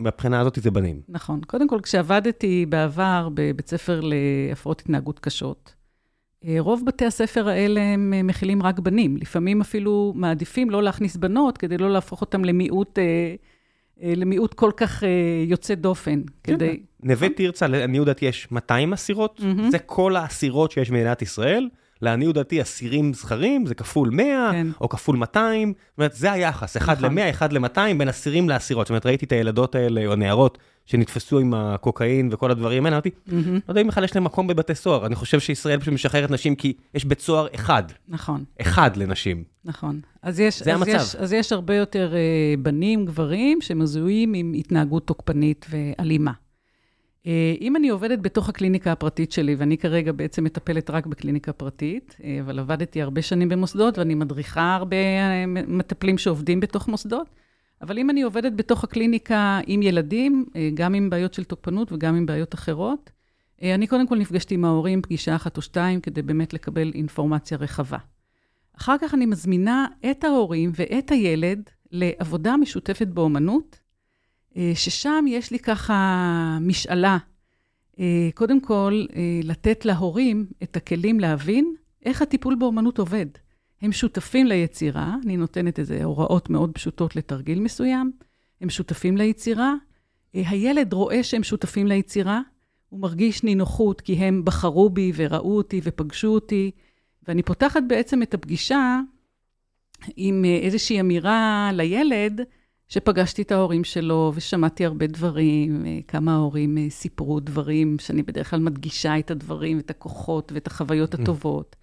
מהבחינה הזאת זה בנים. נכון. קודם כל, כשעבדתי בעבר בבית ספר להפרעות התנהגות קשות, אה, רוב בתי הספר האלה הם אה, מכילים רק בנים. לפעמים אפילו מעדיפים לא להכניס בנות, כדי לא להפוך אותם למיעוט... אה, למיעוט כל כך אה, יוצא דופן, כן. כדי... נווה תרצה, לעניות דעתי יש 200 אסירות, זה כל האסירות שיש במדינת ישראל. לעניות דעתי, אסירים זכרים זה כפול 100, כן. או כפול 200, זאת אומרת, זה היחס, 1 נכון. ל-100, 1 ל-200, בין אסירים לאסירות. זאת אומרת, ראיתי את הילדות האלה, או הנערות, שנתפסו עם הקוקאין וכל הדברים האלה, אמרתי, לא יודע אם בכלל יש להם מקום בבתי סוהר, אני חושב שישראל פשוט משחררת נשים כי יש בית סוהר אחד. נכון. אחד לנשים. נכון. אז יש, זה אז המצב. יש, אז יש הרבה יותר uh, בנים, גברים, שמזוהים עם התנהגות תוקפנית ואלימה. Uh, אם אני עובדת בתוך הקליניקה הפרטית שלי, ואני כרגע בעצם מטפלת רק בקליניקה פרטית, uh, אבל עבדתי הרבה שנים במוסדות, ואני מדריכה הרבה uh, מטפלים שעובדים בתוך מוסדות, אבל אם אני עובדת בתוך הקליניקה עם ילדים, גם עם בעיות של תוקפנות וגם עם בעיות אחרות, אני קודם כל נפגשתי עם ההורים פגישה אחת או שתיים, כדי באמת לקבל אינפורמציה רחבה. אחר כך אני מזמינה את ההורים ואת הילד לעבודה משותפת באומנות, אה, ששם יש לי ככה משאלה. אה, קודם כל, אה, לתת להורים את הכלים להבין איך הטיפול באומנות עובד. הם שותפים ליצירה, אני נותנת איזה הוראות מאוד פשוטות לתרגיל מסוים, הם שותפים ליצירה. הילד רואה שהם שותפים ליצירה, הוא מרגיש נינוחות כי הם בחרו בי וראו אותי ופגשו אותי, ואני פותחת בעצם את הפגישה עם אה, איזושהי אמירה לילד, שפגשתי את ההורים שלו ושמעתי הרבה דברים, אה, כמה ההורים אה, סיפרו דברים, שאני בדרך כלל מדגישה את הדברים, את הכוחות ואת החוויות mm. הטובות.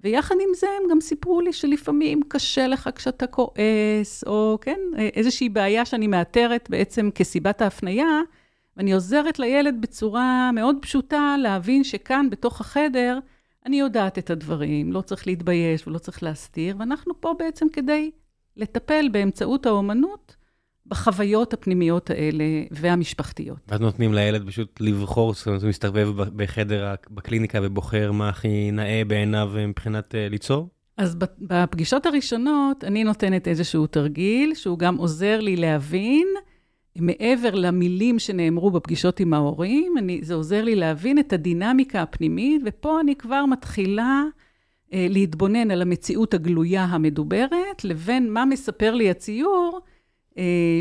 ויחד עם זה הם גם סיפרו לי שלפעמים קשה לך כשאתה כועס, או כן, איזושהי בעיה שאני מאתרת בעצם כסיבת ההפניה, ואני עוזרת לילד בצורה מאוד פשוטה להבין שכאן, בתוך החדר, אני יודעת את הדברים, לא צריך להתבייש ולא צריך להסתיר, ואנחנו פה בעצם כדי לטפל באמצעות האומנות בחוויות הפנימיות האלה והמשפחתיות. ואז נותנים לילד פשוט לבחור, זאת אומרת, הוא מסתובב בחדר בקליניקה ובוחר מה הכי נאה בעיניו מבחינת uh, ליצור? אז בפגישות הראשונות אני נותנת איזשהו תרגיל, שהוא גם עוזר לי להבין מעבר למילים שנאמרו בפגישות עם ההורים, אני, זה עוזר לי להבין את הדינמיקה הפנימית, ופה אני כבר מתחילה אה, להתבונן על המציאות הגלויה המדוברת, לבין מה מספר לי הציור, אה,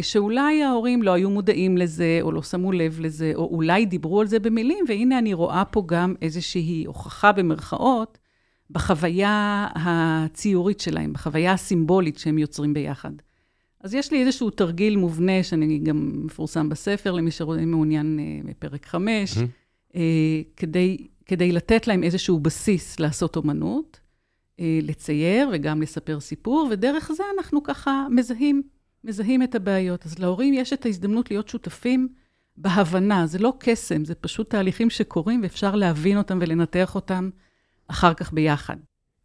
שאולי ההורים לא היו מודעים לזה, או לא שמו לב לזה, או אולי דיברו על זה במילים, והנה אני רואה פה גם איזושהי הוכחה במרכאות, בחוויה הציורית שלהם, בחוויה הסימבולית שהם יוצרים ביחד. אז יש לי איזשהו תרגיל מובנה, שאני גם מפורסם בספר, למי שמעוניין אה, בפרק 5, mm-hmm. אה, כדי, כדי לתת להם איזשהו בסיס לעשות אומנות, אה, לצייר וגם לספר סיפור, ודרך זה אנחנו ככה מזהים, מזהים את הבעיות. אז להורים יש את ההזדמנות להיות שותפים בהבנה, זה לא קסם, זה פשוט תהליכים שקורים ואפשר להבין אותם ולנתח אותם אחר כך ביחד.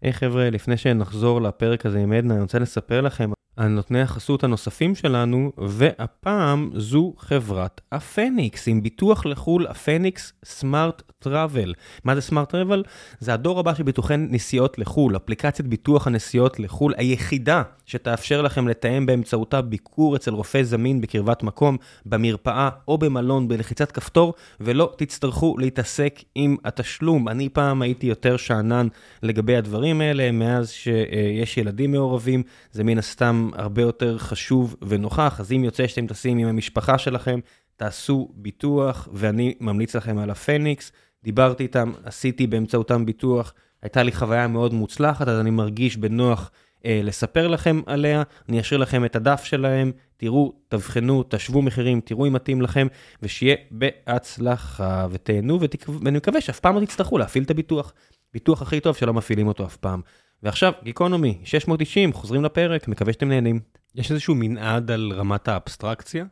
היי hey, חבר'ה, לפני שנחזור לפרק הזה עם עדנה, אני רוצה לספר לכם הנותני החסות הנוספים שלנו, והפעם זו חברת הפניקס, עם ביטוח לחו"ל, הפניקס סמארט טראבל. מה זה סמארט טראבל? זה הדור הבא של ביטוחי נסיעות לחו"ל, אפליקציית ביטוח הנסיעות לחו"ל היחידה שתאפשר לכם לתאם באמצעותה ביקור אצל רופא זמין בקרבת מקום, במרפאה או במלון בלחיצת כפתור, ולא תצטרכו להתעסק עם התשלום. אני פעם הייתי יותר שאנן לגבי הדברים האלה, מאז שיש ילדים מעורבים, זה מן הסתם הרבה יותר חשוב ונוכח, אז אם יוצא שאתם טסים עם המשפחה שלכם, תעשו ביטוח, ואני ממליץ לכם על הפניקס. דיברתי איתם, עשיתי באמצעותם ביטוח, הייתה לי חוויה מאוד מוצלחת, אז אני מרגיש בנוח לספר לכם עליה. אני אשאיר לכם את הדף שלהם, תראו, תבחנו, תשוו מחירים, תראו אם מתאים לכם, ושיהיה בהצלחה ותהנו, ותק... ואני מקווה שאף פעם לא תצטרכו להפעיל את הביטוח. ביטוח הכי טוב שלא מפעילים אותו אף פעם. ועכשיו, גיקונומי, 690, חוזרים לפרק, מקווה שאתם נהנים. יש איזשהו מנעד על רמת האבסטרקציה?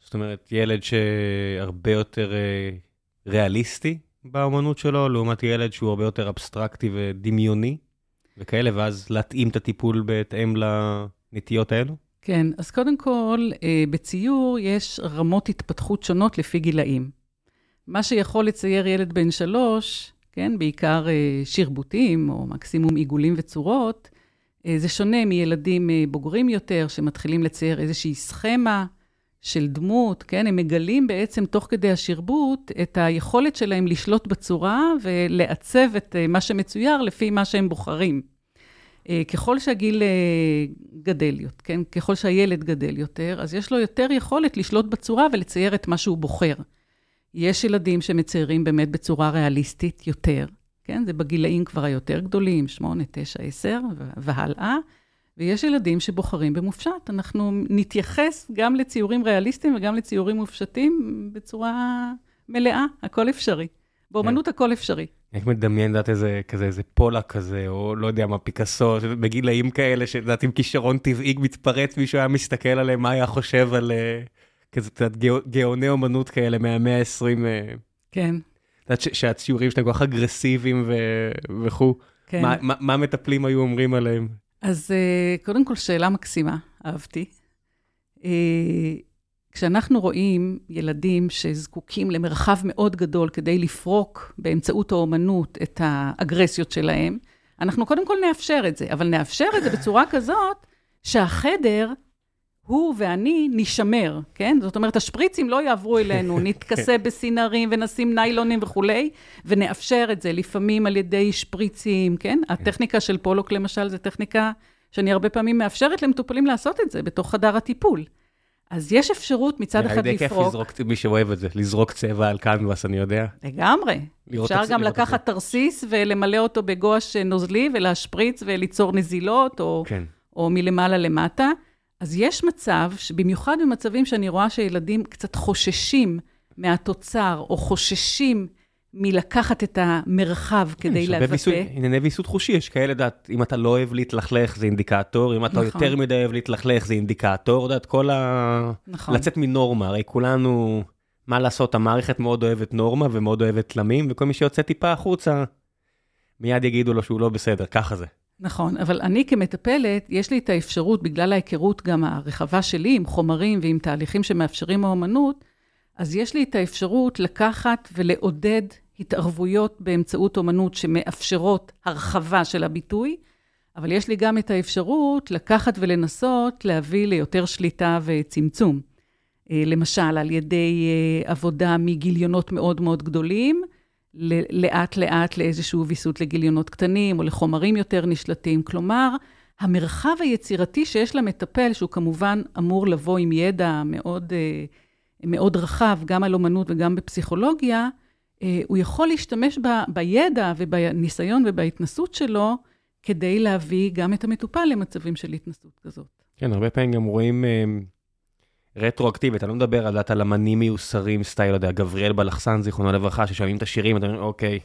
זאת אומרת, ילד שהרבה יותר אה, ריאליסטי באמנות שלו, לעומת ילד שהוא הרבה יותר אבסטרקטי ודמיוני, וכאלה, ואז להתאים את הטיפול בהתאם לנטיות האלו? כן, אז קודם כל, אה, בציור יש רמות התפתחות שונות לפי גילאים. מה שיכול לצייר ילד בן שלוש, כן, בעיקר אה, שרבוטים, או מקסימום עיגולים וצורות, אה, זה שונה מילדים בוגרים יותר, שמתחילים לצייר איזושהי סכמה של דמות, כן? הם מגלים בעצם תוך כדי השרבוט את היכולת שלהם לשלוט בצורה ולעצב את מה שמצויר לפי מה שהם בוחרים. אה, ככל שהגיל אה, גדל, כן? ככל שהילד גדל יותר, אז יש לו יותר יכולת לשלוט בצורה ולצייר את מה שהוא בוחר. יש ילדים שמציירים באמת בצורה ריאליסטית יותר, כן? זה בגילאים כבר היותר גדולים, 8, 9, 10 והלאה. ויש ילדים שבוחרים במופשט. אנחנו נתייחס גם לציורים ריאליסטיים וגם לציורים מופשטים בצורה מלאה, הכל אפשרי. באומנות כן. הכל אפשרי. איך מדמיין, את יודעת, איזה, כזה, איזה פולה כזה, או לא יודע מה, פיקאסו, בגילאים כאלה, שאת יודעת, עם כישרון טבעי מתפרץ, מישהו היה מסתכל עליהם, מה היה חושב על אה, כזה, את יודעת, גאוני אומנות כאלה מהמאה ה-20. אה. כן. את יודעת, שהציורים שלהם כל כך אגרסיביים וכו'. כן. מה, מה, מה מטפלים היו אומרים עליהם? אז אה, קודם כל, שאלה מקסימה, אהבתי. כשאנחנו רואים ילדים שזקוקים למרחב מאוד גדול כדי לפרוק באמצעות האומנות את האגרסיות שלהם, אנחנו קודם כל נאפשר את זה, אבל נאפשר את זה בצורה כזאת שהחדר, הוא ואני, נשמר, כן? זאת אומרת, השפריצים לא יעברו אלינו, נתכסה בסינרים ונשים ניילונים וכולי, ונאפשר את זה לפעמים על ידי שפריצים, כן? הטכניקה של פולוק, למשל, זו טכניקה שאני הרבה פעמים מאפשרת למטופלים לעשות את זה בתוך חדר הטיפול. אז יש אפשרות מצד אחד לפרוק... זה כיף לזרוק, מי שאוהב את זה, לזרוק צבע על קנבס, אני יודע. לגמרי. אפשר גם לקחת תרסיס ולמלא אותו בגואש נוזלי ולהשפריץ וליצור נזילות, או, כן. או מלמעלה למטה. אז יש מצב, במיוחד במצבים שאני רואה שילדים קצת חוששים מהתוצר, או חוששים מלקחת את המרחב כן, כדי לבטא. ענייני ויסות חושי, יש כאלה, דעת, אם אתה לא אוהב להתלכלך זה אינדיקטור, אם אתה נכון. יותר מדי אוהב להתלכלך זה אינדיקטור, דעת, כל ה... נכון. לצאת מנורמה, הרי כולנו, מה לעשות, המערכת מאוד אוהבת נורמה ומאוד אוהבת תלמים, וכל מי שיוצא טיפה החוצה, מיד יגידו לו שהוא לא בסדר, ככה זה. נכון, אבל אני כמטפלת, יש לי את האפשרות, בגלל ההיכרות גם הרחבה שלי עם חומרים ועם תהליכים שמאפשרים האומנות, אז יש לי את האפשרות לקחת ולעודד התערבויות באמצעות אומנות שמאפשרות הרחבה של הביטוי, אבל יש לי גם את האפשרות לקחת ולנסות להביא ליותר שליטה וצמצום. אה, למשל, על ידי אה, עבודה מגיליונות מאוד מאוד גדולים, לאט-לאט לאיזשהו ויסות לגיליונות קטנים או לחומרים יותר נשלטים. כלומר, המרחב היצירתי שיש למטפל, שהוא כמובן אמור לבוא עם ידע מאוד, אה, מאוד רחב, גם על אומנות וגם בפסיכולוגיה, אה, הוא יכול להשתמש ב, בידע ובניסיון ובהתנסות שלו, כדי להביא גם את המטופל למצבים של התנסות כזאת. כן, הרבה פעמים גם רואים אה, רטרואקטיבית, אני לא מדבר על, על אמנים מיוסרים, סטייל, לא יודע, גבריאל בלחסן, זיכרונו לברכה, ששומעים את השירים, אתה אומר, אוקיי,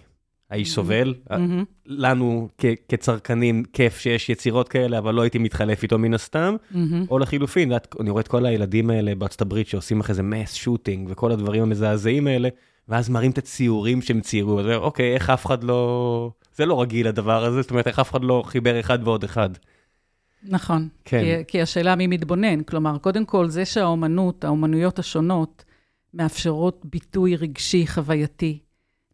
האיש סובל. Mm-hmm. לנו כצרכנים כיף שיש יצירות כאלה, אבל לא הייתי מתחלף איתו מן הסתם. Mm-hmm. או לחילופין, אני רואה את כל הילדים האלה בארצות הברית שעושים אחרי זה מס שוטינג וכל הדברים המזעזעים האלה. ואז מראים את הציורים שהם ציירו, אז אוקיי, איך אף אחד לא... זה לא רגיל הדבר הזה, זאת אומרת, איך אף אחד לא חיבר אחד ועוד אחד. נכון. כן. כי, כי השאלה מי מתבונן. כלומר, קודם כל, זה שהאומנות, האומנויות השונות, מאפשרות ביטוי רגשי, חווייתי,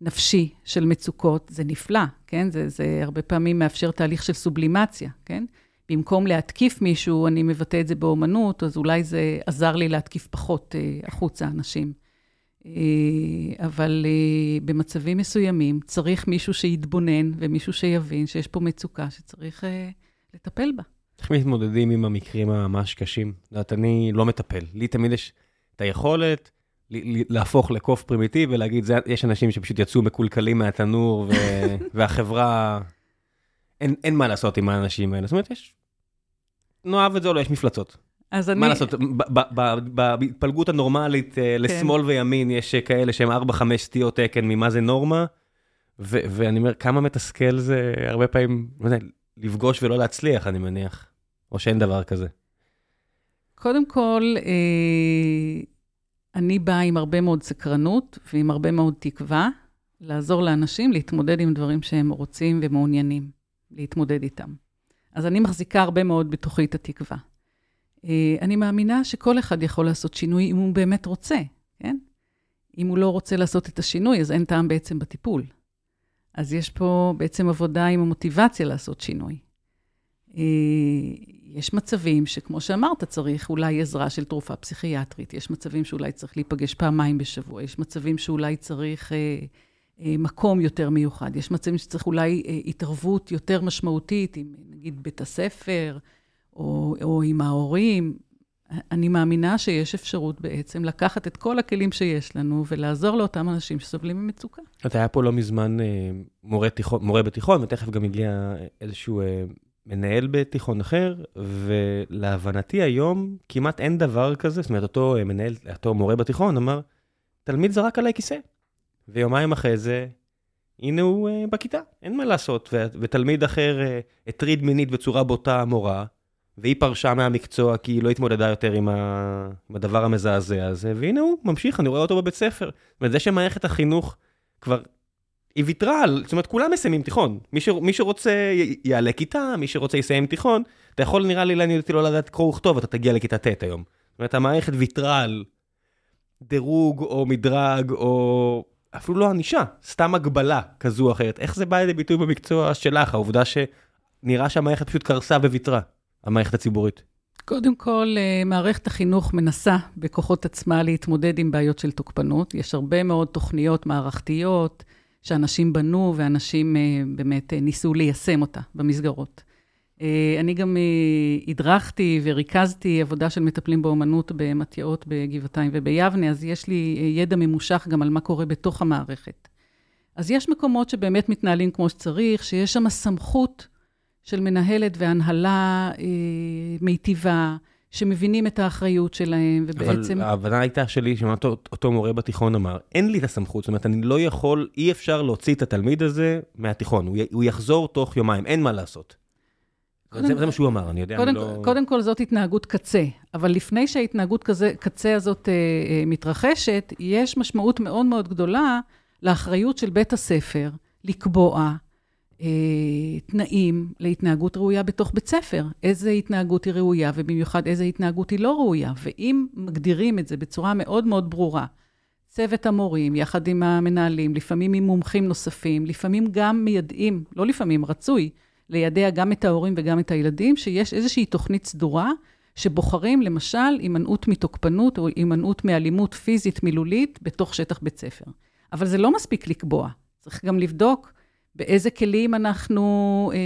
נפשי של מצוקות, זה נפלא, כן? זה, זה הרבה פעמים מאפשר תהליך של סובלימציה, כן? במקום להתקיף מישהו, אני מבטא את זה באומנות, אז אולי זה עזר לי להתקיף פחות אה, החוצה אנשים. אה, אבל אה, במצבים מסוימים צריך מישהו שיתבונן ומישהו שיבין שיש פה מצוקה שצריך אה, לטפל בה. איך מתמודדים עם המקרים הממש קשים? את יודעת, אני לא מטפל. לי תמיד יש את היכולת להפוך לקוף פרימיטיבי ולהגיד, זה- יש אנשים שפשוט יצאו מקולקלים מהתנור, ו- והחברה, אין, אין מה לעשות עם האנשים האלה. זאת אומרת, יש... נאהב את זה או לא, יש מפלצות. אז אני... מה לעשות, בהתפלגות הנורמלית אה, לשמאל וימין, יש כאלה שהם 4-5 סטיות תקן ממה זה נורמה, ואני אומר, כמה מתסכל זה הרבה פעמים, לא יודע, לפגוש ולא להצליח, אני מניח. או שאין דבר כזה. קודם כל, אה, אני באה עם הרבה מאוד סקרנות ועם הרבה מאוד תקווה לעזור לאנשים להתמודד עם דברים שהם רוצים ומעוניינים להתמודד איתם. אז אני מחזיקה הרבה מאוד בתוכי את התקווה. אה, אני מאמינה שכל אחד יכול לעשות שינוי אם הוא באמת רוצה, כן? אם הוא לא רוצה לעשות את השינוי, אז אין טעם בעצם בטיפול. אז יש פה בעצם עבודה עם המוטיבציה לעשות שינוי. אה, יש מצבים שכמו שאמרת, צריך אולי עזרה של תרופה פסיכיאטרית, יש מצבים שאולי צריך להיפגש פעמיים בשבוע, יש מצבים שאולי צריך אה, אה, מקום יותר מיוחד, יש מצבים שצריך אולי אה, התערבות יותר משמעותית עם נגיד בית הספר, או, או עם ההורים. אני מאמינה שיש אפשרות בעצם לקחת את כל הכלים שיש לנו ולעזור לאותם אנשים שסובלים ממצוקה. אתה היה פה לא מזמן אה, מורה, תיכון, מורה בתיכון, ותכף גם הגיע איזשהו אה, מנהל בתיכון אחר, ולהבנתי היום כמעט אין דבר כזה, זאת אומרת, אותו אה, מנהל, אותו מורה בתיכון אמר, תלמיד זרק עליי כיסא. ויומיים אחרי זה, הנה הוא אה, בכיתה, אין מה לעשות. ו- ותלמיד אחר אה, הטריד מינית בצורה בוטה מורה, והיא פרשה מהמקצוע כי היא לא התמודדה יותר עם, ה... עם הדבר המזעזע הזה, והנה הוא ממשיך, אני רואה אותו בבית ספר. זאת אומרת, זה שמערכת החינוך כבר, היא ויתרה על, זאת אומרת, כולם מסיימים תיכון. מי, ש... מי שרוצה. יעלה כיתה, מי שרוצה יסיים תיכון, אתה יכול נראה לי לעניין אותי לא לדעת קרוא וכתוב, אתה תגיע לכיתה ט' היום. זאת אומרת, המערכת ויתרה על דירוג או מדרג או אפילו לא ענישה, סתם הגבלה כזו או אחרת. איך זה בא לידי ביטוי במקצוע שלך, העובדה שנראה שהמערכת פשוט קרסה וויתרה, המערכת הציבורית? קודם כל, אה, מערכת החינוך מנסה בכוחות עצמה להתמודד עם בעיות של תוקפנות. יש הרבה מאוד תוכניות מערכתיות שאנשים בנו ואנשים אה, באמת אה, ניסו ליישם אותה במסגרות. אני גם הדרכתי וריכזתי עבודה של מטפלים באומנות במתיאות בגבעתיים וביבנה, אז יש לי ידע ממושך גם על מה קורה בתוך המערכת. אז יש מקומות שבאמת מתנהלים כמו שצריך, שיש שם סמכות של מנהלת והנהלה אה, מיטיבה, שמבינים את האחריות שלהם, ובעצם... אבל ההבנה הייתה שלי, שאותו אותו מורה בתיכון אמר, אין לי את הסמכות, זאת אומרת, אני לא יכול, אי אפשר להוציא את התלמיד הזה מהתיכון, הוא, הוא יחזור תוך יומיים, אין מה לעשות. קודם, זה, זה מה שהוא אמר, אני יודע, קודם, אני לא... קודם כל זאת התנהגות קצה, אבל לפני שההתנהגות כזה, קצה הזאת אה, אה, מתרחשת, יש משמעות מאוד מאוד גדולה לאחריות של בית הספר לקבוע תנאים להתנהגות ראויה בתוך בית ספר. איזה התנהגות היא ראויה, ובמיוחד איזה התנהגות היא לא ראויה. ואם מגדירים את זה בצורה מאוד מאוד ברורה, צוות המורים, יחד עם המנהלים, לפעמים עם מומחים נוספים, לפעמים גם מיידעים, לא לפעמים, רצוי, לידע גם את ההורים וגם את הילדים, שיש איזושהי תוכנית סדורה, שבוחרים למשל הימנעות מתוקפנות או הימנעות מאלימות פיזית מילולית בתוך שטח בית ספר. אבל זה לא מספיק לקבוע, צריך גם לבדוק באיזה כלים אנחנו אה,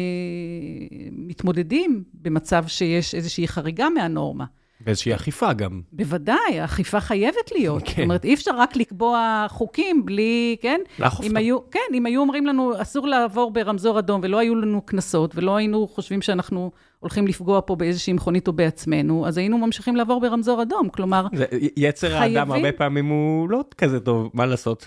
מתמודדים במצב שיש איזושהי חריגה מהנורמה. ואיזושהי אכיפה גם. בוודאי, האכיפה חייבת להיות. כן. זאת אומרת, אי אפשר רק לקבוע חוקים בלי, כן? לאכוף אותם. כן, אם היו אומרים לנו, אסור לעבור ברמזור אדום, ולא היו לנו קנסות, ולא היינו חושבים שאנחנו הולכים לפגוע פה באיזושהי מכונית או בעצמנו, אז היינו ממשיכים לעבור ברמזור אדום. כלומר, זה, יצר חייבים- האדם הרבה פעמים הוא לא כזה טוב, מה לעשות?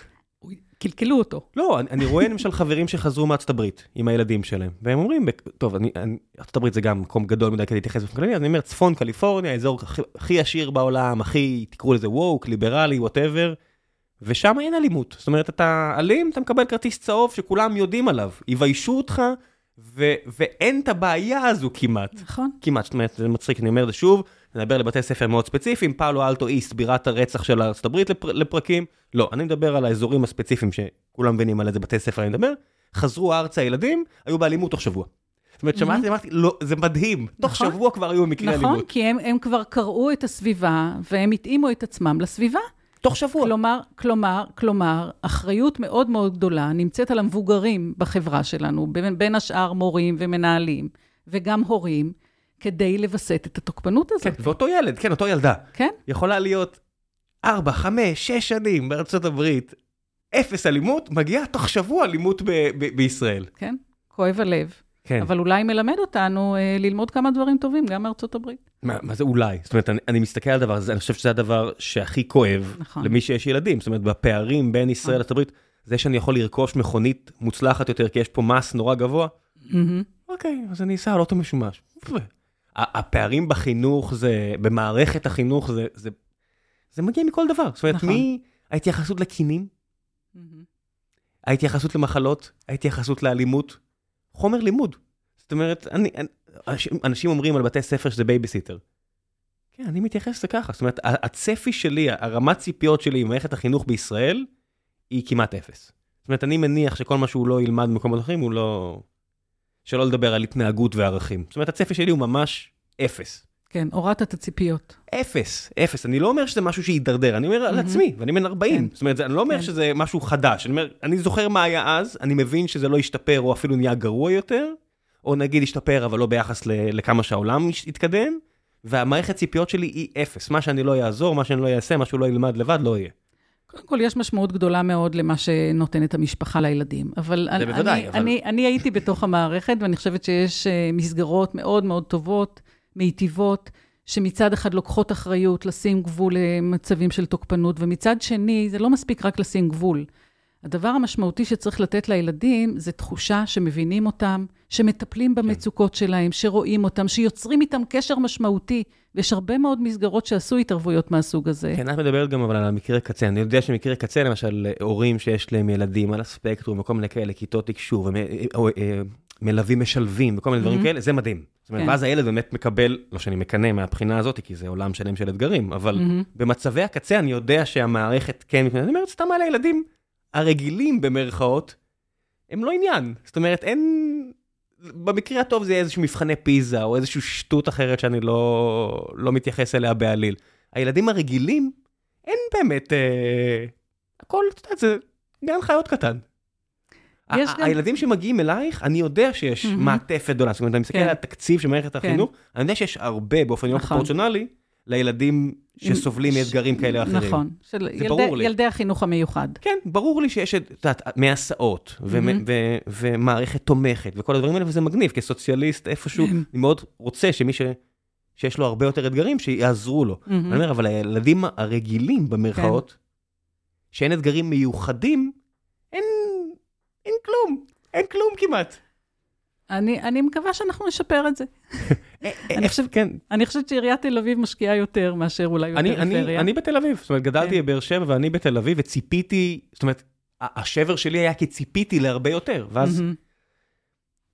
קלקלו אותו. לא, אני, אני רואה למשל חברים שחזרו מארצות הברית עם הילדים שלהם, והם אומרים, טוב, אני, אני, ארצות הברית זה גם מקום גדול מדי כדי להתייחס באופן כללי, אז אני אומר, צפון קליפורניה, האזור הכי, הכי עשיר בעולם, הכי, תקראו לזה woke, ליברלי, whatever, ושם אין אלימות. זאת אומרת, אתה אלים, אתה מקבל כרטיס צהוב שכולם יודעים עליו, יביישו אותך, ו- ואין את הבעיה הזו כמעט. נכון. כמעט, זאת אומרת, זה מצחיק, אני אומר את זה שוב, נדבר לבתי ספר מאוד ספציפיים, פאלו אלטו איסט, בירת הרצח של ארצות הברית לפר, לפרקים, לא, אני מדבר על האזורים הספציפיים שכולם מבינים על איזה בתי ספר אני מדבר, חזרו ארצה ילדים, היו באלימות תוך שבוע. זאת אומרת, שמעתי, אמרתי, לא, זה מדהים, תוך נכון. שבוע כבר היו מקרי נכון, אלימות. כי הם, הם כבר קראו את הסביבה, והם התאימו את עצמם לסביבה. תוך שבוע. כלומר, כלומר, כלומר, אחריות מאוד מאוד גדולה נמצאת על המבוגרים בחברה שלנו, בין, בין השאר מורים ומנהלים, וגם הורים, כדי לווסת את התוקפנות הזאת. כן, ואותו ילד, כן, אותו ילדה, כן? יכולה להיות 4, 5, 6 שנים בארצות הברית, אפס אלימות, מגיעה תוך שבוע אלימות ב- ב- בישראל. כן, כואב הלב. כן. אבל אולי מלמד אותנו אה, ללמוד כמה דברים טובים, גם מארצות הברית. מה, מה זה אולי? זאת אומרת, אני, אני מסתכל על הדבר הזה, אני חושב שזה הדבר שהכי כואב נכון. למי שיש ילדים. זאת אומרת, בפערים בין ישראל לארצות הברית, זה שאני יכול לרכוש מכונית מוצלחת יותר, כי יש פה מס נורא גבוה. אוקיי, אז אני אסע על אוטו משומש. הפערים בחינוך, זה, במערכת החינוך, זה, זה, זה מגיע מכל דבר. זאת אומרת, נכון. מההתייחסות לקינים. ההתייחסות למחלות, ההתייחסות לאלימות, חומר לימוד. זאת אומרת, אני, אני, אנשים- אנשים אומרים על בתי ספר שזה בייביסיטר. כן, אני מתייחס לזה ככה. זאת אומרת, הצפי שלי, הרמת ציפיות שלי ממערכת החינוך בישראל, היא כמעט אפס. זאת אומרת, אני מניח שכל מה שהוא לא ילמד במקומות אחרים, הוא לא... שלא לדבר על התנהגות וערכים. זאת אומרת, הצפי שלי הוא ממש אפס. כן, הורדת את הציפיות. אפס, אפס. אני לא אומר שזה משהו שיידרדר, אני אומר על מהמם. עצמי, ואני בן 40. כן. זאת אומרת, אני לא אומר כן. שזה משהו חדש. אני אומר, אני זוכר מה היה אז, אני מבין שזה לא השתפר או אפילו נהיה גרוע יותר, או נגיד השתפר, אבל לא ביחס ל- לכמה שהעולם התקדם, והמערכת ציפיות שלי היא אפס. מה שאני לא יעזור, מה שאני לא אעשה, מה שהוא לא ילמד לבד, לא יהיה. קודם כל, יש משמעות גדולה מאוד למה שנותנת המשפחה לילדים. אבל אני, בוודאי, אני, אבל- אני, אני הייתי בתוך המערכת, ואני חושבת שיש אה, מסגרות מאוד מאוד טובות, מיטיבות, שמצד אחד לוקחות אחריות לשים גבול למצבים של תוקפנות, ומצד שני, זה לא מספיק רק לשים גבול. הדבר המשמעותי שצריך לתת לילדים זה תחושה שמבינים אותם, שמטפלים במצוקות שלהם, שרואים אותם, שיוצרים איתם קשר משמעותי. ויש הרבה מאוד מסגרות שעשו התערבויות מהסוג הזה. כן, את מדברת גם אבל על המקרה קצה. אני יודע שמקרה קצה, למשל, הורים שיש להם ילדים על הספקטרום וכל מיני כאלה, כיתות תקשור, ומ- או, אה, מלווים משלבים וכל מיני דברים מהמם. כאלה, זה מדהים. זאת אומרת, כן. ואז הילד באמת מקבל, לא שאני מקנא מהבחינה הזאת, כי זה עולם שלם של אתגרים, אבל מהמם. במצבי הקצה אני יודע שהמערכת כן. אני אומר, סתם על הילדים הרגילים במרכאות, הם לא עניין. זאת אומרת, אין... במקרה הטוב זה יהיה איזשהו מבחני פיזה, או איזושהי שטות אחרת שאני לא, לא מתייחס אליה בעליל. הילדים הרגילים, אין באמת... אה, הכל, את יודעת, זה גן חיות קטן. גם- הילדים שמגיעים אלייך, אני יודע שיש מהמם. מעטפת גדולה. זאת אומרת, אני מסתכל כן. על התקציב של מערכת כן. החינוך, אני יודע שיש הרבה, באופן לא נכון. פרופורציונלי, לילדים שסובלים מאתגרים כאלה או אחרים. נכון. של זה ילדי, ברור לי. ילדי החינוך המיוחד. כן, ברור לי שיש, את יודעת, מהסעות, ומערכת תומכת, וכל הדברים האלה, וזה מגניב, כסוציאליסט איפשהו. אני מאוד רוצה שמי ש... שיש לו הרבה יותר אתגרים, שיעזרו לו. אני אומר, אבל הילדים הרגילים, במרכאות, כן. שאין אתגרים מיוחדים, אין, אין כלום, אין כלום כמעט. אני, אני מקווה שאנחנו נשפר את זה. אני חושב- כן, אני חושבת שעיריית תל אביב משקיעה יותר מאשר אולי אני, בפריפריה. אני, אני בתל אביב, זאת אומרת, גדלתי כן. בבאר שבע ואני בתל אביב, וציפיתי, זאת אומרת, השבר שלי היה כי ציפיתי להרבה יותר, ואז...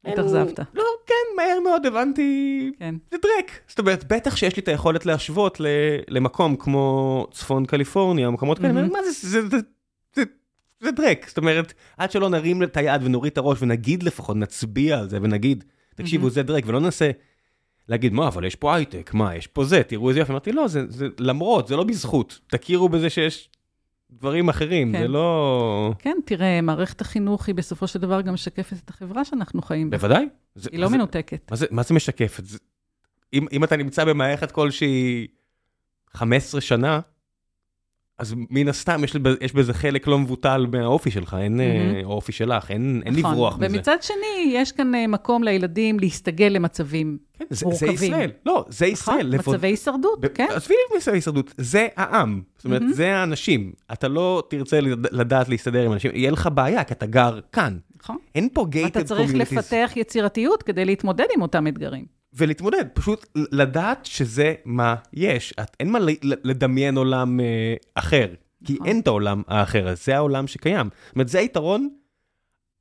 התאכזבת. לא, כן, מהר מאוד הבנתי, כן. זה דרק. זאת אומרת, בטח שיש לי את היכולת להשוות למקום כמו צפון קליפורניה, מקומות כאלה. מה זה, זה, זה, זה, דרק. זאת אומרת, עד שלא נרים את היד ונוריד את הראש ונגיד לפחות, נצביע על זה ונגיד, תקשיבו, מהמם. זה דרק, ולא ננסה להגיד, מה, אבל יש פה הייטק, מה, יש פה זה, תראו איזה יופי. אמרתי, לא, זה, זה למרות, זה לא בזכות. תכירו בזה שיש דברים אחרים, כן. זה לא... כן, תראה, מערכת החינוך היא בסופו של דבר גם משקפת את החברה שאנחנו חיים בה. בוודאי. זה- היא לא זה- מנותקת. מה זה, מה זה משקף? זה, אם, אם אתה נמצא במערכת כלשהי 15 שנה, אז מן הסתם יש, יש בזה חלק לא מבוטל מהאופי שלך, אין, אה, מהמם. או האופי שלך, אין, אין נכון. לברוח מזה. ומצד שני, יש כאן אה, מקום לילדים להסתגל למצבים. כן, זה, זה מורכבים. ישראל, לא, זה ישראל. נכון? לפוד- מצבי הישרדות, ב- כן. עזבי מצבי הישרדות, זה העם. זאת אומרת, מהמם. זה האנשים. אתה לא תרצה לד- לדעת להסתדר עם אנשים, יהיה לך בעיה, כי אתה גר כאן. נכון. אין פה gated אתה צריך communities. לפתח יצירתיות כדי להתמודד עם אותם אתגרים. ולהתמודד, פשוט לדעת שזה מה יש. את, אין מה לדמיין עולם אה, אחר, כי נכון. אין את העולם האחר, אז זה העולם שקיים. זאת אומרת, זה היתרון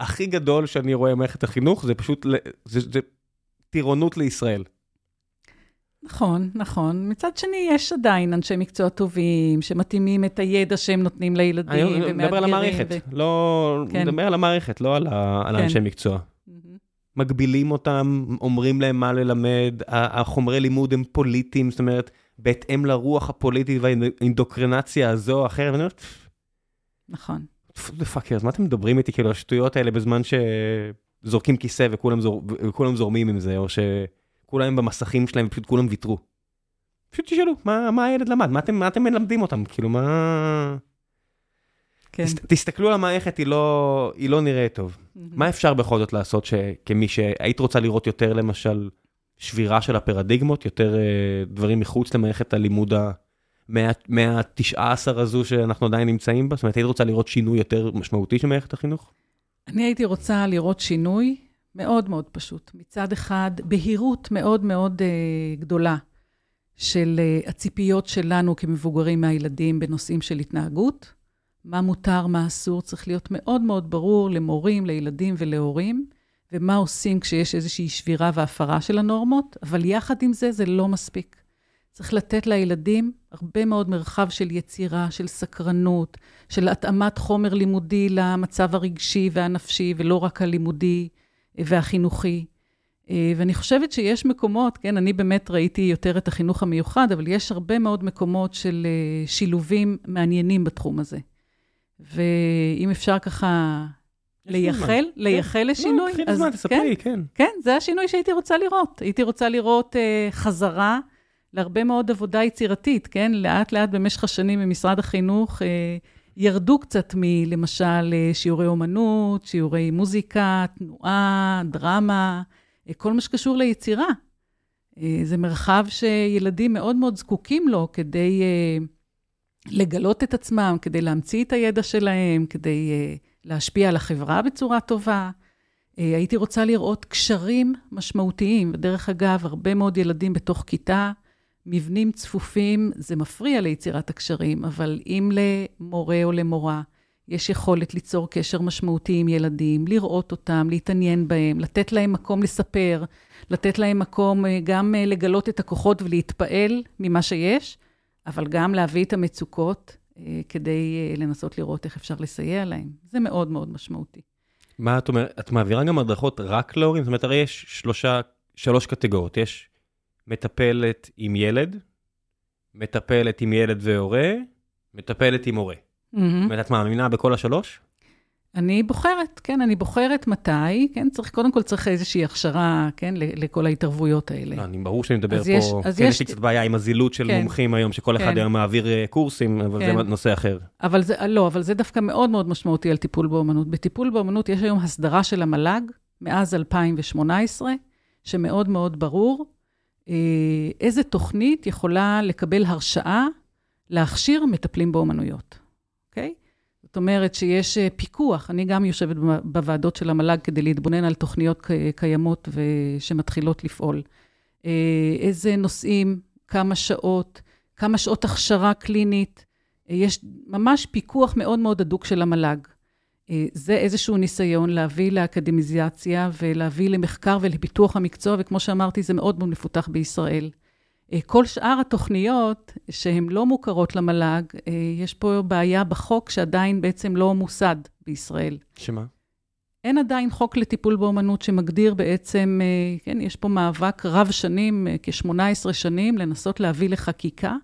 הכי גדול שאני רואה במערכת החינוך, זה פשוט, זה, זה טירונות לישראל. נכון, נכון. מצד שני, יש עדיין אנשי מקצוע טובים, שמתאימים את הידע שהם נותנים לילדים, אני מדבר על המערכת, ו... לא... כן. מדבר על המערכת, לא על, ה... כן. על האנשי מקצוע. מגבילים אותם, אומרים להם מה ללמד, החומרי לימוד הם פוליטיים, זאת אומרת, בהתאם לרוח הפוליטית והאינדוקרינציה הזו או אחרת, ואני אומר, נכון. פאקר, אז מה אתם מדברים איתי, כאילו, השטויות האלה בזמן שזורקים כיסא וכולם, זור... וכולם זורמים עם זה, או שכולם במסכים שלהם ופשוט כולם ויתרו. פשוט תשאלו, מה, מה הילד למד? מה אתם, מה אתם מלמדים אותם? כאילו, מה... כן. תס, תסתכלו על המערכת, היא לא, היא לא נראית טוב. Mm-hmm. מה אפשר בכל זאת לעשות שכמי שהיית רוצה לראות יותר, למשל, שבירה של הפרדיגמות, יותר uh, דברים מחוץ למערכת הלימוד מה-19 הזו שאנחנו עדיין נמצאים בה? זאת אומרת, היית רוצה לראות שינוי יותר משמעותי של מערכת החינוך? אני הייתי רוצה לראות שינוי מאוד מאוד פשוט. מצד אחד, בהירות מאוד מאוד uh, גדולה של uh, הציפיות שלנו כמבוגרים מהילדים בנושאים של התנהגות. מה מותר, מה אסור, צריך להיות מאוד מאוד ברור למורים, לילדים ולהורים, ומה עושים כשיש איזושהי שבירה והפרה של הנורמות, אבל יחד עם זה, זה לא מספיק. צריך לתת לילדים הרבה מאוד מרחב של יצירה, של סקרנות, של התאמת חומר לימודי למצב הרגשי והנפשי, ולא רק הלימודי והחינוכי. ואני חושבת שיש מקומות, כן, אני באמת ראיתי יותר את החינוך המיוחד, אבל יש הרבה מאוד מקומות של שילובים מעניינים בתחום הזה. ואם אפשר ככה לייחל, לייחל כן. לשינוי, לא, אז זמן, תספרי, כן. כן, זה השינוי שהייתי רוצה לראות. הייתי רוצה לראות uh, חזרה להרבה מאוד עבודה יצירתית, כן? לאט-לאט במשך השנים במשרד החינוך uh, ירדו קצת מלמשל uh, שיעורי אומנות, שיעורי מוזיקה, תנועה, דרמה, uh, כל מה שקשור ליצירה. Uh, זה מרחב שילדים מאוד מאוד זקוקים לו כדי... Uh, לגלות את עצמם, כדי להמציא את הידע שלהם, כדי uh, להשפיע על החברה בצורה טובה. Uh, הייתי רוצה לראות קשרים משמעותיים. ודרך אגב, הרבה מאוד ילדים בתוך כיתה, מבנים צפופים, זה מפריע ליצירת הקשרים, אבל אם למורה או למורה יש יכולת ליצור קשר משמעותי עם ילדים, לראות אותם, להתעניין בהם, לתת להם מקום לספר, לתת להם מקום uh, גם לגלות את הכוחות ולהתפעל ממה שיש, אבל גם להביא את המצוקות אה, כדי אה, לנסות לראות איך אפשר לסייע להם. זה מאוד מאוד משמעותי. מה את אומרת? את מעבירה גם הדרכות רק להורים? זאת אומרת, הרי יש שלושה, שלוש קטגוריות. יש מטפלת עם ילד, מטפלת עם ילד והורה, מטפלת עם הורה. Mm-hmm. זאת אומרת, את מאמינה בכל השלוש? אני בוחרת, כן, אני בוחרת מתי, כן, צריך, קודם כל צריך איזושהי הכשרה, כן, לכל ההתערבויות האלה. לא, אני ברור שאני מדבר פה, יש, כן, יש לי קצת בעיה עם הזילות של כן, מומחים היום, שכל כן. אחד היום מעביר אה, קורסים, אבל כן. זה נושא אחר. אבל זה, לא, אבל זה דווקא מאוד מאוד משמעותי על טיפול באומנות. בטיפול באומנות יש היום הסדרה של המל"ג, מאז 2018, שמאוד מאוד ברור אה, איזה תוכנית יכולה לקבל הרשאה להכשיר מטפלים באומנויות? זאת אומרת שיש אה, פיקוח, אני גם יושבת בוועדות של המל"ג כדי להתבונן על תוכניות קיימות שמתחילות לפעול. אה, איזה נושאים, כמה שעות, כמה שעות הכשרה קלינית. אה, יש ממש פיקוח מאוד מאוד הדוק של המל"ג. זה איזשהו ניסיון להביא לאקדמיזציה ולהביא למחקר ולפיתוח המקצוע, וכמו שאמרתי, זה מאוד מאוד מפותח בישראל. אה, כל שאר התוכניות שהן לא מוכרות למל"ג, אה, יש פה בעיה בחוק שעדיין בעצם לא מוסד בישראל. שמה? אין עדיין חוק לטיפול באומנות שמגדיר בעצם, אה, כן, יש פה מאבק רב שנים, כ-18 שנים, לנסות להביא לחקיקה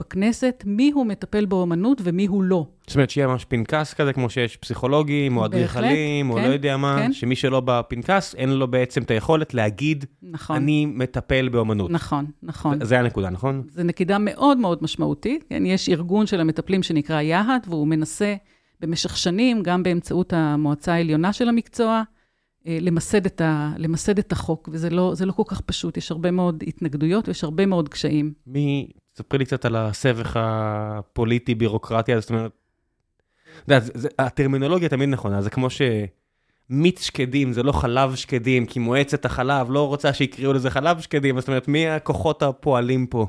בכנסת מי הוא מטפל באומנות ומי הוא לא. זאת אומרת, שיהיה ממש פנקס כזה, כמו שיש פסיכולוגים, או אדריכלים, או כן, לא יודע מה, כן. שמי שלא בפנקס, אין לו בעצם את היכולת להגיד, נכון. אני מטפל באומנות. נכון, נכון. זה הנקודה, נכון? זו נקודה מאוד מאוד משמעותית. כן? יש ארגון של המטפלים שנקרא יה"ת, והוא מנסה במשך שנים, גם באמצעות המועצה העליונה של המקצוע, אה, למסד את, ה, למסד את החוק, וזה לא, לא כל כך פשוט, יש הרבה מאוד התנגדויות ויש הרבה מאוד קשיים. מי, ספרי לי קצת על הסבך הפוליטי-בירוקרטי, זאת אומרת, אתה יודע, הטרמינולוגיה תמיד נכונה, זה כמו שמיץ שקדים זה לא חלב שקדים, כי מועצת החלב לא רוצה שיקראו לזה חלב שקדים, זאת אומרת, מי הכוחות הפועלים פה?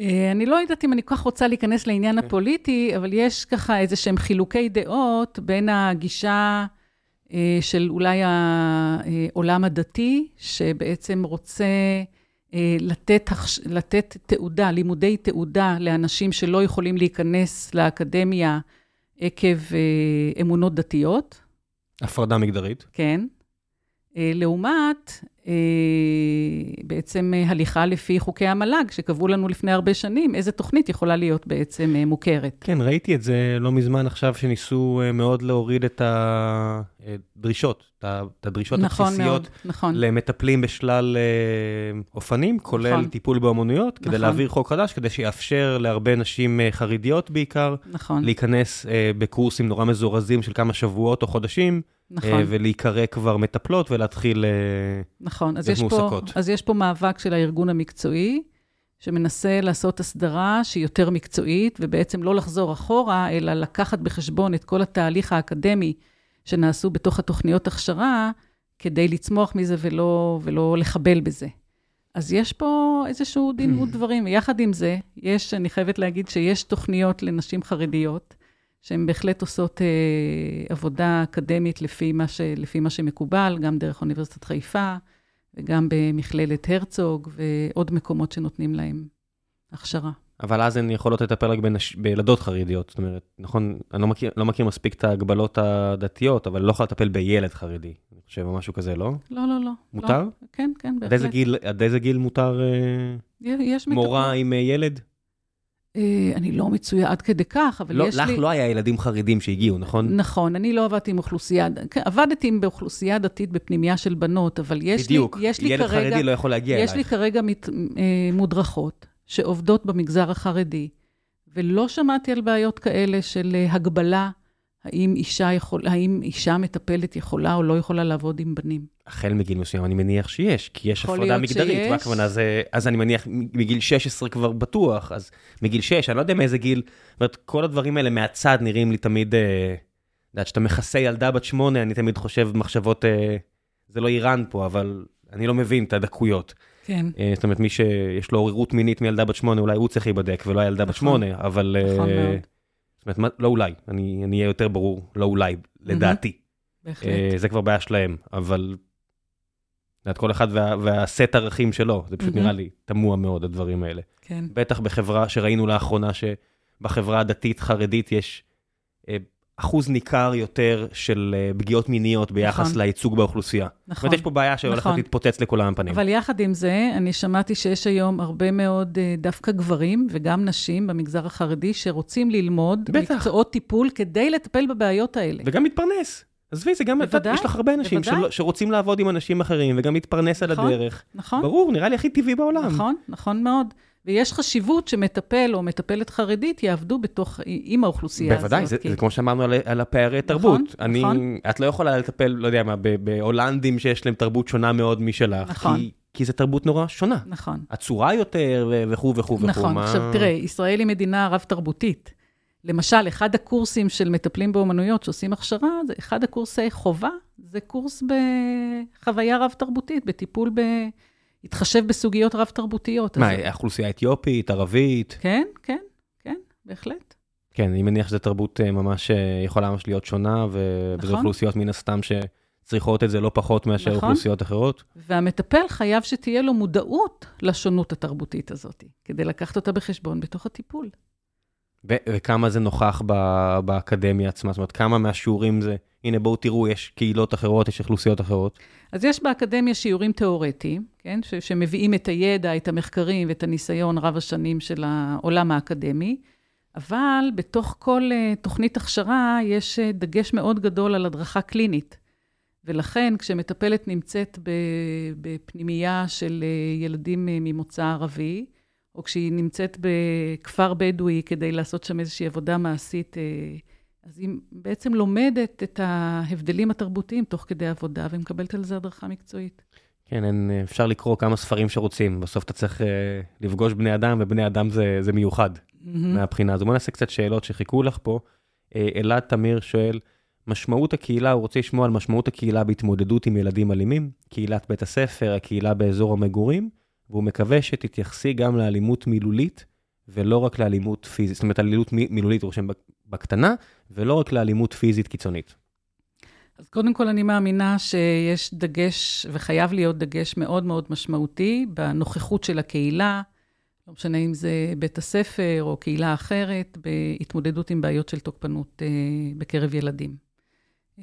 אה, אני לא יודעת אם אני כל כך רוצה להיכנס לעניין okay. אוקיי. הפוליטי, אבל יש ככה איזה שהם חילוקי דעות בין הגישה אה, של אולי העולם הדתי, שבעצם רוצה לתת, לתת תעודה, לימודי תעודה לאנשים שלא יכולים להיכנס לאקדמיה עקב אמונות דתיות. הפרדה מגדרית. כן. לעומת אה, בעצם אה, הליכה לפי חוקי המל"ג, שקבעו לנו לפני הרבה שנים, איזה תוכנית יכולה להיות בעצם אה, מוכרת. כן, ראיתי את זה לא מזמן עכשיו, שניסו מאוד להוריד את הדרישות, את הדרישות נכון הבסיסיות מאוד, נכון. למטפלים בשלל אופנים, כולל נכון. טיפול באומנויות, כדי נכון. להעביר חוק חדש, כדי שיאפשר להרבה נשים חרדיות בעיקר, נכון. להיכנס בקורסים נורא מזורזים של כמה שבועות או חודשים. נכון. ולהיקרא כבר מטפלות ולהתחיל נכון, אז יש, פה, אז יש פה מאבק של הארגון המקצועי, שמנסה לעשות הסדרה שהיא יותר מקצועית, ובעצם לא לחזור אחורה, אלא לקחת בחשבון את כל התהליך האקדמי שנעשו בתוך התוכניות הכשרה, כדי לצמוח מזה ולא, ולא לחבל בזה. אז יש פה איזשהו דין ודברים. ויחד עם זה, יש, אני חייבת להגיד שיש תוכניות לנשים חרדיות, שהן בהחלט עושות אה, עבודה אקדמית לפי מה, ש, לפי מה שמקובל, גם דרך אוניברסיטת חיפה, וגם במכללת הרצוג, ועוד מקומות שנותנים להם הכשרה. אבל אז הן יכולות לטפל רק בנש... בילדות חרדיות, זאת אומרת, נכון, אני לא מכיר, לא מכיר מספיק את ההגבלות הדתיות, אבל לא יכולה לטפל בילד חרדי, אני חושב, או משהו כזה, לא? לא, לא, לא. מותר? לא. כן, כן, בהחלט. עד איזה גיל, עד איזה גיל מותר אה, יש מורה מטפל. עם אה, ילד? אה, אני לא מצויה עד כדי כך, אבל לא, יש לך לי... לך לא היה ילדים חרדים שהגיעו, נכון? נכון, אני לא עבדתי עם אוכלוסייה, כן, עבדתי עם באוכלוסייה דתית בפנימייה של בנות, אבל יש בדיוק, לי, יש לי כרגע... בדיוק, ילד חרדי לא יכול להגיע יש אלייך. יש לי כרגע מת, אה, מודרכות שעובדות במגזר החרדי, ולא שמעתי על בעיות כאלה של אה, הגבלה האם אישה, יכול, האם אישה מטפלת יכולה או לא יכולה לעבוד עם בנים? החל מגיל מסוים אני מניח שיש, כי יש הפרדה מגדרית, שיש. מה הכוונה זה, אז אני מניח מגיל 16 כבר בטוח, אז מגיל 6, אני לא יודע מאיזה גיל, זאת אומרת, כל הדברים האלה מהצד נראים לי תמיד, אה, יודעת, שאתה מכסה ילדה בת שמונה, אני תמיד חושב מחשבות, אה, זה לא איראן פה, אבל אני לא מבין את הדקויות. כן. אה, זאת אומרת, מי שיש לו עוררות מינית מילדה בת שמונה, אולי הוא צריך להיבדק ולא הילדה נכון, בת שמונה, אבל... נכון אה, מאוד. זאת אומרת, לא אולי, אני אהיה יותר ברור, לא אולי, לדעתי. בהחלט. אה, זה כבר בעיה שלהם, אבל... את כל אחד וה, והסט ערכים שלו, זה פשוט נראה לי תמוה מאוד, הדברים האלה. כן. בטח בחברה שראינו לאחרונה, שבחברה הדתית-חרדית יש אה, אחוז ניכר יותר של אה, פגיעות מיניות ביחס נכון. לייצוג באוכלוסייה. נכון. זאת אומרת, יש פה בעיה שהולכת נכון. להתפוצץ לכולם הפנים. אבל יחד עם זה, אני שמעתי שיש היום הרבה מאוד אה, דווקא גברים וגם נשים במגזר החרדי שרוצים ללמוד בטח. מקצועות טיפול כדי לטפל בבעיות האלה. וגם להתפרנס. עזבי, זה גם, בוודאי, יש לך הרבה אנשים של, שרוצים לעבוד עם אנשים אחרים וגם להתפרנס נכון, על הדרך. נכון. ברור, נראה לי הכי טבעי בעולם. נכון, נכון מאוד. ויש חשיבות שמטפל או מטפלת חרדית יעבדו בתוך, עם האוכלוסייה בוודאי, הזאת. בוודאי, זה, זה כמו שאמרנו על, על הפערי נכון, תרבות. נכון, אני, נכון. את לא יכולה לטפל, לא יודע מה, בהולנדים שיש להם תרבות שונה מאוד משלך. נכון. כי, כי זו תרבות נורא שונה. נכון. עצורה יותר וכו' וכו' וכו'. נכון, מה... עכשיו תראה, ישראל היא מדינה רב-תרבותית. למשל, אחד הקורסים של מטפלים באומנויות שעושים הכשרה, זה אחד הקורסי חובה, זה קורס בחוויה רב-תרבותית, בטיפול ב... התחשב בסוגיות רב-תרבותיות. מה, אוכלוסייה אתיופית, ערבית? כן, כן, כן, בהחלט. כן, אני מניח שזו תרבות אה, ממש אה, יכולה ממש להיות שונה, ו... נכון. אוכלוסיות מן הסתם שצריכות את זה לא פחות מאשר נכון. אוכלוסיות אחרות. והמטפל חייב שתהיה לו מודעות לשונות התרבותית הזאת, כדי לקחת אותה בחשבון בתוך הטיפול. וכמה זה נוכח באקדמיה עצמה? זאת אומרת, כמה מהשיעורים זה, הנה בואו תראו, יש קהילות אחרות, יש אוכלוסיות אחרות. אז יש באקדמיה שיעורים תיאורטיים, כן? ש- שמביאים את הידע, את המחקרים ואת הניסיון רב השנים של העולם האקדמי, אבל בתוך כל uh, תוכנית הכשרה יש uh, דגש מאוד גדול על הדרכה קלינית. ולכן כשמטפלת נמצאת בפנימייה של uh, ילדים ממוצא ערבי, או כשהיא נמצאת בכפר בדואי כדי לעשות שם איזושהי עבודה מעשית, אה, אז היא בעצם לומדת את ההבדלים התרבותיים תוך כדי עבודה, ומקבלת על זה הדרכה מקצועית. כן, אין, אפשר לקרוא כמה ספרים שרוצים, בסוף אתה צריך uh, לפגוש בני אדם, ובני אדם זה, זה מיוחד mm-hmm. מהבחינה הזו. בוא נעשה קצת שאלות שחיכו לך פה. אה, אלעד תמיר שואל, משמעות הקהילה, הוא רוצה לשמוע על משמעות הקהילה בהתמודדות עם ילדים אלימים, קהילת בית הספר, הקהילה באזור המגורים, והוא מקווה שתתייחסי גם לאלימות מילולית, ולא רק לאלימות פיזית, זאת אומרת, אלימות מילולית הוא רושם בקטנה, ולא רק לאלימות פיזית קיצונית. אז קודם כל, אני מאמינה שיש דגש, וחייב להיות דגש מאוד מאוד משמעותי, בנוכחות של הקהילה, לא משנה אם זה בית הספר או קהילה אחרת, בהתמודדות עם בעיות של תוקפנות אה, בקרב ילדים.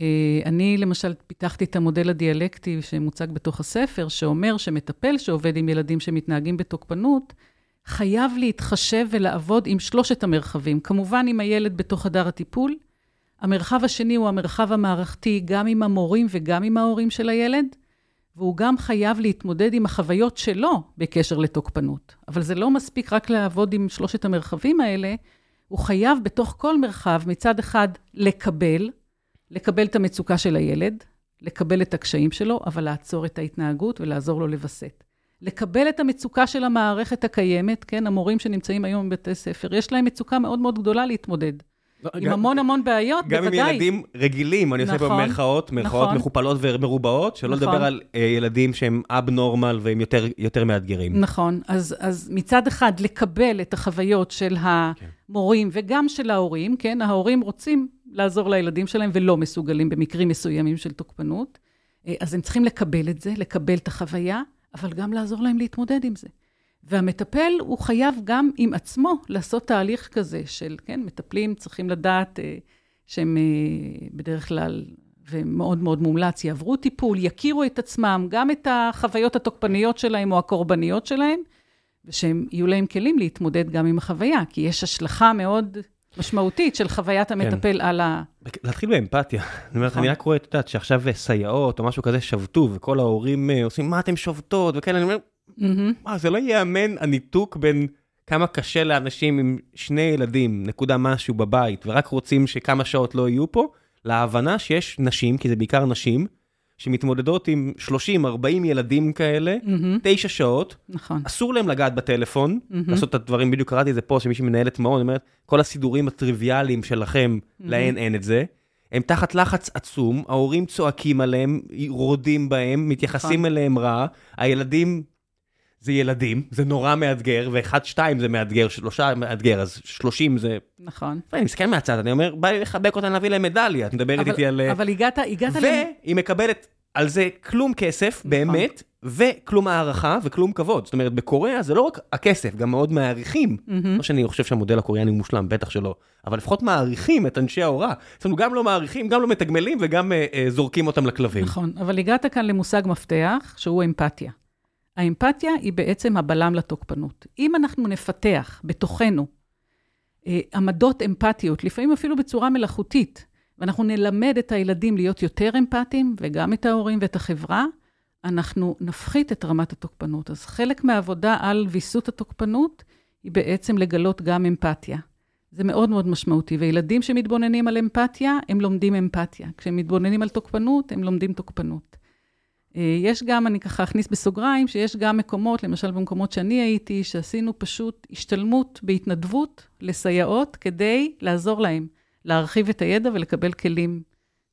אה, אני למשל פיתחתי את המודל הדיאלקטי שמוצג בתוך הספר, שאומר שמטפל שעובד עם ילדים שמתנהגים בתוקפנות, חייב להתחשב ולעבוד עם שלושת המרחבים. כמובן עם הילד בתוך חדר הטיפול, המרחב השני הוא המרחב המערכתי, גם עם המורים וגם עם ההורים של הילד, והוא גם חייב להתמודד עם החוויות שלו בקשר לתוקפנות. אבל זה לא מספיק רק לעבוד עם שלושת המרחבים האלה, הוא חייב בתוך כל מרחב מצד אחד לקבל, לקבל את המצוקה של הילד, לקבל את הקשיים שלו, אבל לעצור את ההתנהגות ולעזור לו לווסת. לקבל את המצוקה של המערכת הקיימת, כן, המורים שנמצאים היום בבתי ספר, יש להם מצוקה מאוד מאוד גדולה להתמודד. לא, עם גם, המון המון בעיות, גם בוודאי. גם עם ילדים רגילים, אני נכון, עושה פה מירכאות, מירכאות נכון, מכופלות ומרובעות, שלא נכון. לדבר על uh, ילדים שהם אבנורמל והם יותר, יותר מאתגרים. נכון, אז, אז מצד אחד, לקבל את החוויות של המורים כן. וגם של ההורים, כן, ההורים רוצים לעזור לילדים שלהם ולא מסוגלים במקרים מסוימים של תוקפנות, אה, אז הם צריכים לקבל את זה, לקבל את החוויה, אבל גם לעזור להם להתמודד עם זה. והמטפל הוא חייב גם עם עצמו לעשות תהליך כזה של, כן, מטפלים צריכים לדעת אה, שהם אה, בדרך כלל, ומאוד מאוד מומלץ, יעברו טיפול, יכירו את עצמם, גם את החוויות התוקפניות שלהם או הקורבניות שלהם, ושהם יהיו להם כלים להתמודד גם עם החוויה, כי יש השלכה מאוד משמעותית של חוויית כן. המטפל כן. על ה... להתחיל באמפתיה. אני אומר, נכון. אני רק רואה, את יודעת, שעכשיו סייעות או משהו כזה שבתו, וכל ההורים אה, עושים, מה אתם שובתות, וכאלה, אני אומר, מה, זה לא ייאמן הניתוק בין כמה קשה לאנשים עם שני ילדים, נקודה משהו בבית, ורק רוצים שכמה שעות לא יהיו פה, להבנה שיש נשים, כי זה בעיקר נשים, שמתמודדות עם 30-40 ילדים כאלה, mm-hmm. תשע שעות, נכון. אסור להם לגעת בטלפון, mm-hmm. לעשות את הדברים, בדיוק קראתי את זה פה, שמישהי מנהלת מעון, אומרת, כל הסידורים הטריוויאליים שלכם, mm-hmm. להן אין את זה. הם תחת לחץ עצום, ההורים צועקים עליהם, רודים בהם, מתייחסים נכון. אליהם רע, הילדים זה ילדים, זה נורא מאתגר, ואחד, שתיים זה מאתגר, שלושה מאתגר, אז שלושים זה... נכון. ואני מסתכל מהצד, אני אומר, בא לי לחבק אותם, להביא להם מדליה, את מדברת איתי על... אבל הגעת, הגעת... והיא מקבלת על זה כלום כסף, נכון. באמת, וכלום הערכה וכלום כבוד. זאת אומרת, בקוריאה זה לא רק הכסף, גם מאוד מעריכים. לא שאני חושב שהמודל הקוריאני מושלם, בטח שלא, אבל לפחות מעריכים את אנשי ההוראה. זאת אומרת, גם לא מעריכים, גם לא מתגמלים וגם uh, uh, זורקים אותם לכלבים. נכון, אבל הגעת כאן למושג מפתח, שהוא אמפתיה. האמפתיה היא בעצם הבלם לתוקפנות. אם אנחנו נפתח בתוכנו אה, עמדות אמפתיות, לפעמים אפילו בצורה מלאכותית, ואנחנו נלמד את הילדים להיות יותר אמפתיים, וגם את ההורים ואת החברה, אנחנו נפחית את רמת התוקפנות. אז חלק מהעבודה על ויסות התוקפנות היא בעצם לגלות גם אמפתיה. זה מאוד מאוד משמעותי, וילדים שמתבוננים על אמפתיה, הם לומדים אמפתיה. כשהם מתבוננים על תוקפנות, הם לומדים תוקפנות. אה, יש גם, אני ככה אכניס בסוגריים, שיש גם מקומות, למשל במקומות שאני הייתי, שעשינו פשוט השתלמות בהתנדבות לסייעות כדי לעזור להם להרחיב את הידע ולקבל כלים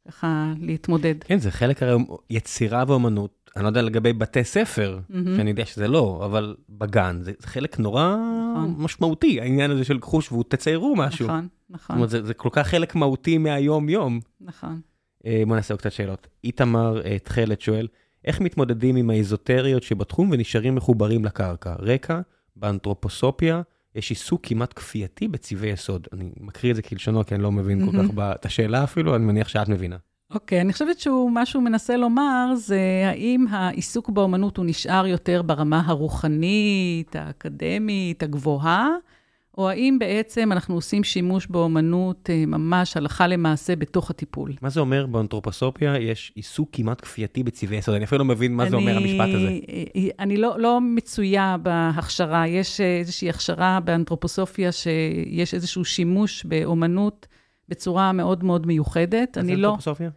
ככה להתמודד. כן, זה חלק הרי יצירה ואומנות. אני לא יודע לגבי בתי ספר, mm-hmm. שאני יודע שזה לא, אבל בגן, זה, זה חלק נורא נכון. משמעותי, העניין הזה של קחו שבו, תציירו משהו. נכון, נכון. זאת אומרת, זה, זה כל כך חלק מהותי מהיום-יום. נכון. אה, בוא נעשה עוד קצת שאלות. איתמר אה, תכלת שואל, איך מתמודדים עם האיזוטריות שבתחום ונשארים מחוברים לקרקע? רקע, באנתרופוסופיה, יש עיסוק כמעט כפייתי בצבעי יסוד. אני מקריא את זה כלשונו, כי אני לא מבין כל כך את השאלה אפילו, אני מניח שאת מבינה. אוקיי, okay, אני חושבת שהוא, מה שהוא מנסה לומר זה האם העיסוק באומנות הוא נשאר יותר ברמה הרוחנית, האקדמית, הגבוהה, או האם בעצם אנחנו עושים שימוש באומנות אה, ממש הלכה למעשה בתוך הטיפול. מה זה אומר באנתרופוסופיה? יש עיסוק כמעט כפייתי בצבעי יסוד. אני אפילו לא מבין מה אני, זה אומר המשפט הזה. אה, אה, אני לא, לא מצויה בהכשרה. יש איזושהי הכשרה באנתרופוסופיה שיש איזשהו שימוש באומנות בצורה מאוד מאוד מיוחדת. אני לא... אנתרופוסופיה?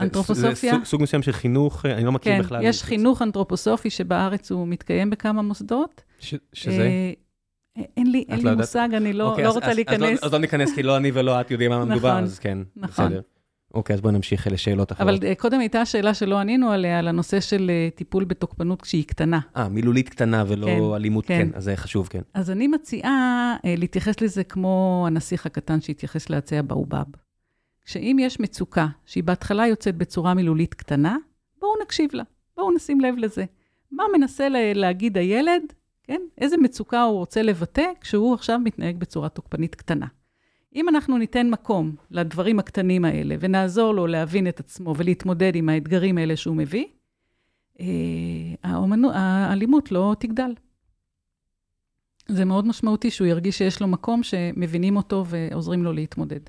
אנתרופוסופיה. זה סוג, סוג מסוים של חינוך, אני לא מכיר כן, בכלל. כן, יש חינוך אנתרופוסופי שבארץ הוא מתקיים בכמה מוסדות. ש, שזה? אין לי, אין לי לא מושג, אני לא, אוקיי, לא אז, רוצה אז, להיכנס. אז לא, אז לא ניכנס, כי לא אני ולא את יודעים מה מדובר, נכון, אז כן, נכון. בסדר. אוקיי, אז בואי נמשיך לשאלות אחרות. אבל אה, קודם הייתה שאלה שלא ענינו עליה, על הנושא של אה, טיפול בתוקפנות כשהיא קטנה. אה, מילולית קטנה ולא כן, אלימות, כן. כן, אז זה חשוב, כן. אז אני מציעה אה, להתייחס לזה כמו הנסיך הקטן שהתייחס לעצי הבאובב. שאם יש מצוקה שהיא בהתחלה יוצאת בצורה מילולית קטנה, בואו נקשיב לה, בואו נשים לב לזה. מה מנסה להגיד הילד, כן? איזה מצוקה הוא רוצה לבטא כשהוא עכשיו מתנהג בצורה תוקפנית קטנה. אם אנחנו ניתן מקום לדברים הקטנים האלה ונעזור לו להבין את עצמו ולהתמודד עם האתגרים האלה שהוא מביא, אה, האומנו, האלימות לא תגדל. זה מאוד משמעותי שהוא ירגיש שיש לו מקום שמבינים אותו ועוזרים לו להתמודד.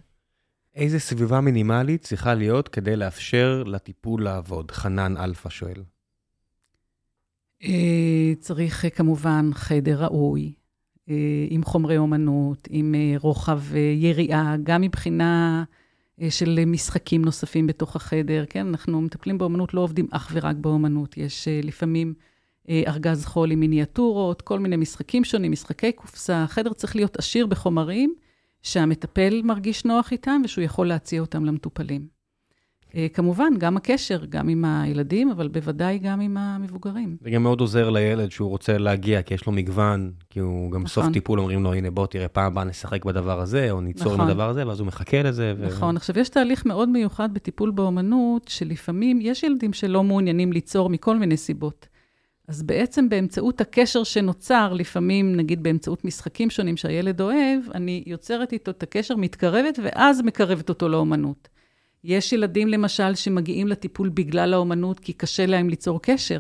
איזה סביבה מינימלית צריכה להיות כדי לאפשר לטיפול לעבוד? חנן אלפא שואל. אה, צריך אה, כמובן חדר ראוי, אה, עם חומרי אומנות, עם רוחב יריעה, גם מבחינה של משחקים נוספים בתוך החדר, כן? אנחנו מטפלים באומנות, לא עובדים אך ורק באומנות. יש לפעמים ארגז חול עם מיניאטורות, כל מיני משחקים שונים, משחקי קופסה. החדר צריך להיות עשיר בחומרים שהמטפל מרגיש נוח איתם ושהוא יכול להציע אותם למטופלים. אה, כמובן, גם הקשר, גם עם הילדים, אבל בוודאי גם עם המבוגרים. זה גם מאוד עוזר לילד שהוא רוצה להגיע, כי יש לו מגוון, כי הוא גם נכון. סוף טיפול אומרים לו, הנה בוא תראה, פעם הבאה נשחק בדבר הזה, או ניצור נכון. עם הדבר הזה, ואז הוא מחכה לזה. ו... נכון, עכשיו יש תהליך מאוד מיוחד בטיפול באומנות, שלפעמים יש ילדים שלא מעוניינים ליצור מכל מיני סיבות. אז בעצם באמצעות הקשר שנוצר, לפעמים, נגיד באמצעות משחקים שונים שהילד אוהב, אני יוצרת איתו את הקשר, מתקרבת, ואז מקרבת אותו לאומנות. יש ילדים, למשל, שמגיעים לטיפול בגלל האומנות, כי קשה להם ליצור קשר.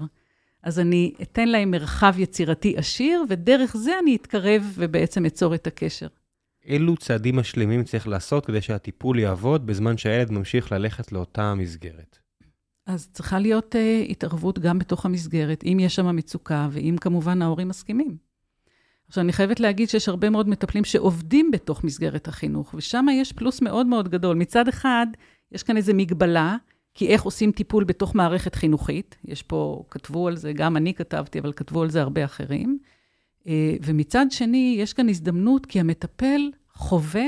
אז אני אתן להם מרחב יצירתי עשיר, ודרך זה אני אתקרב ובעצם אצור את הקשר. אילו צעדים משלימים צריך לעשות כדי שהטיפול יעבוד בזמן שהילד ממשיך ללכת לאותה מסגרת? אז צריכה להיות uh, התערבות גם בתוך המסגרת, אם יש שם מצוקה, ואם כמובן ההורים מסכימים. עכשיו, אני חייבת להגיד שיש הרבה מאוד מטפלים שעובדים בתוך מסגרת החינוך, ושם יש פלוס מאוד מאוד גדול. מצד אחד, יש כאן איזו מגבלה, כי איך עושים טיפול בתוך מערכת חינוכית, יש פה, כתבו על זה, גם אני כתבתי, אבל כתבו על זה הרבה אחרים. אה, ומצד שני, יש כאן הזדמנות, כי המטפל חווה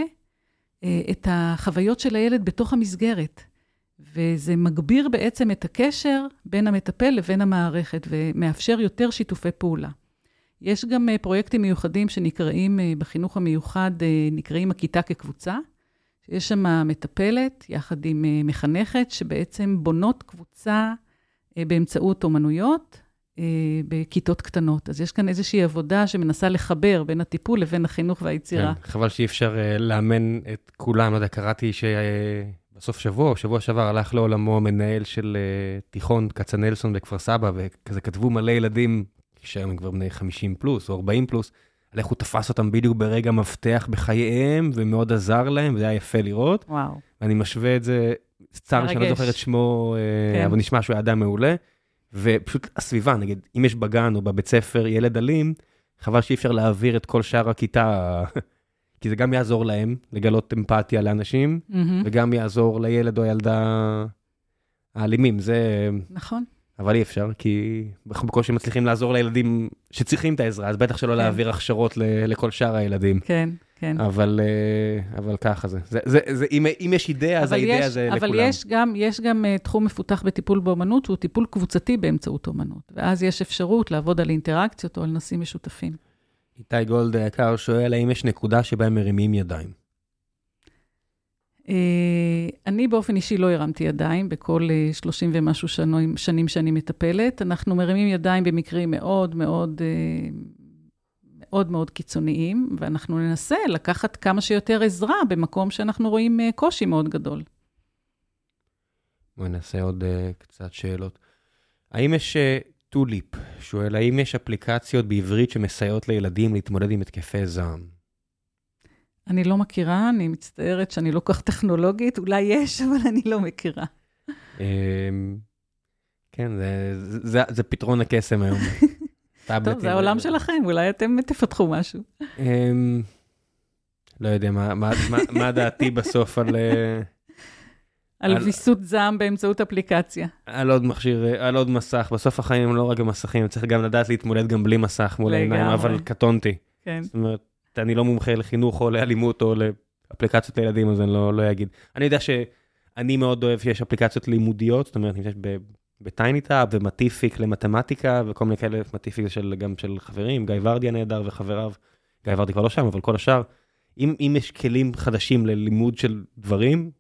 אה, את החוויות של הילד בתוך המסגרת. וזה מגביר בעצם את הקשר בין המטפל לבין המערכת, ומאפשר יותר שיתופי פעולה. יש גם אה, פרויקטים מיוחדים שנקראים, בחינוך המיוחד, נקראים הכיתה כקבוצה. יש שם מטפלת יחד עם אה, מחנכת, שבעצם בונות קבוצה אה, באמצעות אומנויות אה, בכיתות קטנות. אז יש כאן איזושהי עבודה שמנסה לחבר בין הטיפול לבין החינוך והיצירה. כן, חבל שאי אפשר לאמן את כולם, לא יודע, קראתי שבסוף שבוע, שבוע שעבר, הלך לעולמו מנהל של תיכון כצנלסון בכפר סבא, וכזה כתבו מלא ילדים, שהיום הם כבר בני 50 פלוס או 40 פלוס, על איך הוא תפס אותם בדיוק ברגע מפתח בחייהם, ומאוד עזר להם, וזה היה יפה לראות. וואו. ואני משווה את זה, צר שאני לא זוכר את שמו, אה, כן. אבל נשמע שהוא היה אדם מעולה. ופשוט הסביבה, נגיד, אם יש בגן או בבית ספר ילד אלים, חבל שאי אפשר להעביר את כל שאר הכיתה, כי זה גם יעזור להם לגלות אמפתיה לאנשים, mm-hmm. וגם יעזור לילד או הילדה האלימים. זה... נכון. אבל אי אפשר, כי אנחנו בקושי מצליחים לעזור לילדים שצריכים את העזרה, אז בטח שלא כן. להעביר הכשרות ל- לכל שאר הילדים. כן, כן. אבל, אה, אבל ככה זה. זה, זה, זה אם, אם יש אידאה, אז האידאה זה אבל לכולם. אבל יש גם, יש גם uh, תחום מפותח בטיפול באומנות, שהוא טיפול קבוצתי באמצעות אומנות. ואז יש אפשרות לעבוד על אינטראקציות או על נושאים משותפים. איתי גולד היקר שואל, האם יש נקודה שבה מרימים ידיים? אה, אני באופן אישי לא הרמתי ידיים בכל 30 אה, ומשהו שנים, שנים שאני מטפלת. אנחנו מרימים ידיים במקרים מאוד מאוד, אה, מאוד מאוד קיצוניים, ואנחנו ננסה לקחת כמה שיותר עזרה במקום שאנחנו רואים קושי מאוד גדול. בואי נעשה עוד קצת שאלות. האם יש טוליפ, שואל, האם יש אפליקציות בעברית שמסייעות לילדים להתמודד עם התקפי זעם? אני לא מכירה, אני מצטערת שאני לא כל כך טכנולוגית, אולי יש, אבל אני לא מכירה. אמ, כן, זה פתרון הקסם היום. טוב, זה העולם שלכם, אולי אתם תפתחו משהו. אמ, לא יודע, מה דעתי בסוף על... אה, על ויסות זעם באמצעות אפליקציה. על עוד מכשיר, על עוד מסך. בסוף החיים הם לא רק במסכים, צריך גם לדעת להתמודד גם בלי מסך מול העיניים, אבל קטונתי. כן. זאת אומרת, אני לא מומחה לחינוך או לאלימות או לאפליקציות לילדים, אז אני לא, לא אגיד. אני יודע שאני מאוד אוהב שיש אפליקציות לימודיות, זאת אומרת, נמצאת ב TinyTap ו Matific למתמטיקה וכל מיני כאלה, Matific של, גם של חברים, גיא ורדי הנהדר וחבריו, גיא ורדי כבר לא שם, אבל כל השאר. אם, אם יש כלים חדשים ללימוד של דברים,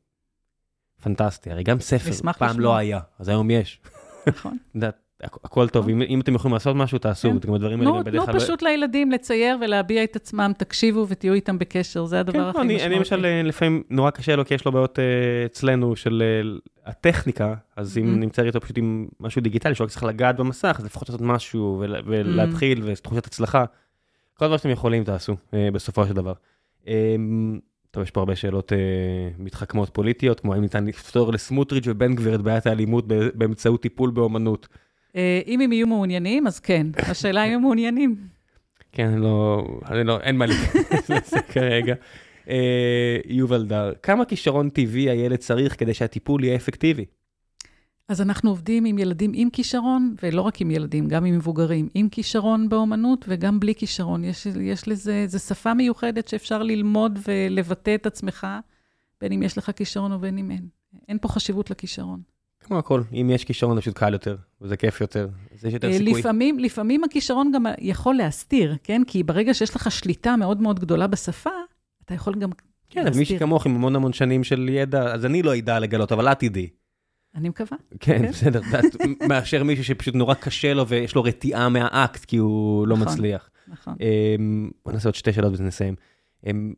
פנטסטי, הרי גם ספר פעם לשמוע. לא היה, אז היום יש. נכון. את יודעת, הכ- הכל טוב, אם אם אתם יכולים לעשות משהו, תעשו, כן. גם הדברים האלה בדרך כלל... לא- פשוט לילדים לצייר ולהביע את עצמם, תקשיבו ותהיו איתם בקשר, זה הדבר כן, הכי לא, משמעותי. אני למשל, אה, לפעמים נורא קשה לו, כי יש לו בעיות אה, אצלנו של אה, הטכניקה, אז אם Mhm. נמצא איתו פשוט עם משהו דיגיטלי, שהוא רק צריך לגעת במסך, אז לפחות לעשות משהו ול- ולהתחיל, ותחושת הצלחה. כל דבר שאתם יכולים תעשו, אה, בסופו של דבר. אה, טוב, יש פה הרבה שאלות אה, מתחכמות פוליטיות, כמו האם ניתן לפתור לסמוטריץ' ובן גביר את בעיית האלימות באמצעות טיפול באומנות. אה, אם הם יהיו מעוניינים, אז כן. השאלה אם הם מעוניינים. כן, לא, אני לא, אין מה לזה כרגע. אה, יובל דר, כמה כישרון טבעי הילד צריך כדי שהטיפול יהיה אפקטיבי? אז אנחנו עובדים עם ילדים עם כישרון, ולא רק עם ילדים, גם עם מבוגרים, עם כישרון באומנות וגם בלי כישרון. יש, יש לזה, זו שפה מיוחדת שאפשר ללמוד ולבטא את עצמך, בין אם יש לך כישרון ובין אם אין. אין פה חשיבות לכישרון. כמו הכל, אם יש כישרון זה פשוט קל יותר, וזה כיף יותר, אז יש יותר אה, סיכוי. לפעמים, לפעמים הכישרון גם יכול להסתיר, כן? כי ברגע שיש לך שליטה מאוד מאוד גדולה בשפה, אתה יכול גם כן, אז מישהי כמוך עם המון המון שנים של ידע, אז אני לא אדע לגלות, אבל את תדעי. אני מקווה. כן, כן. בסדר, מאשר מישהו שפשוט נורא קשה לו ויש לו רתיעה מהאקט, כי הוא לא נכון. מצליח. נכון. אמ, בוא נעשה עוד שתי שאלות ונסיים. אמ,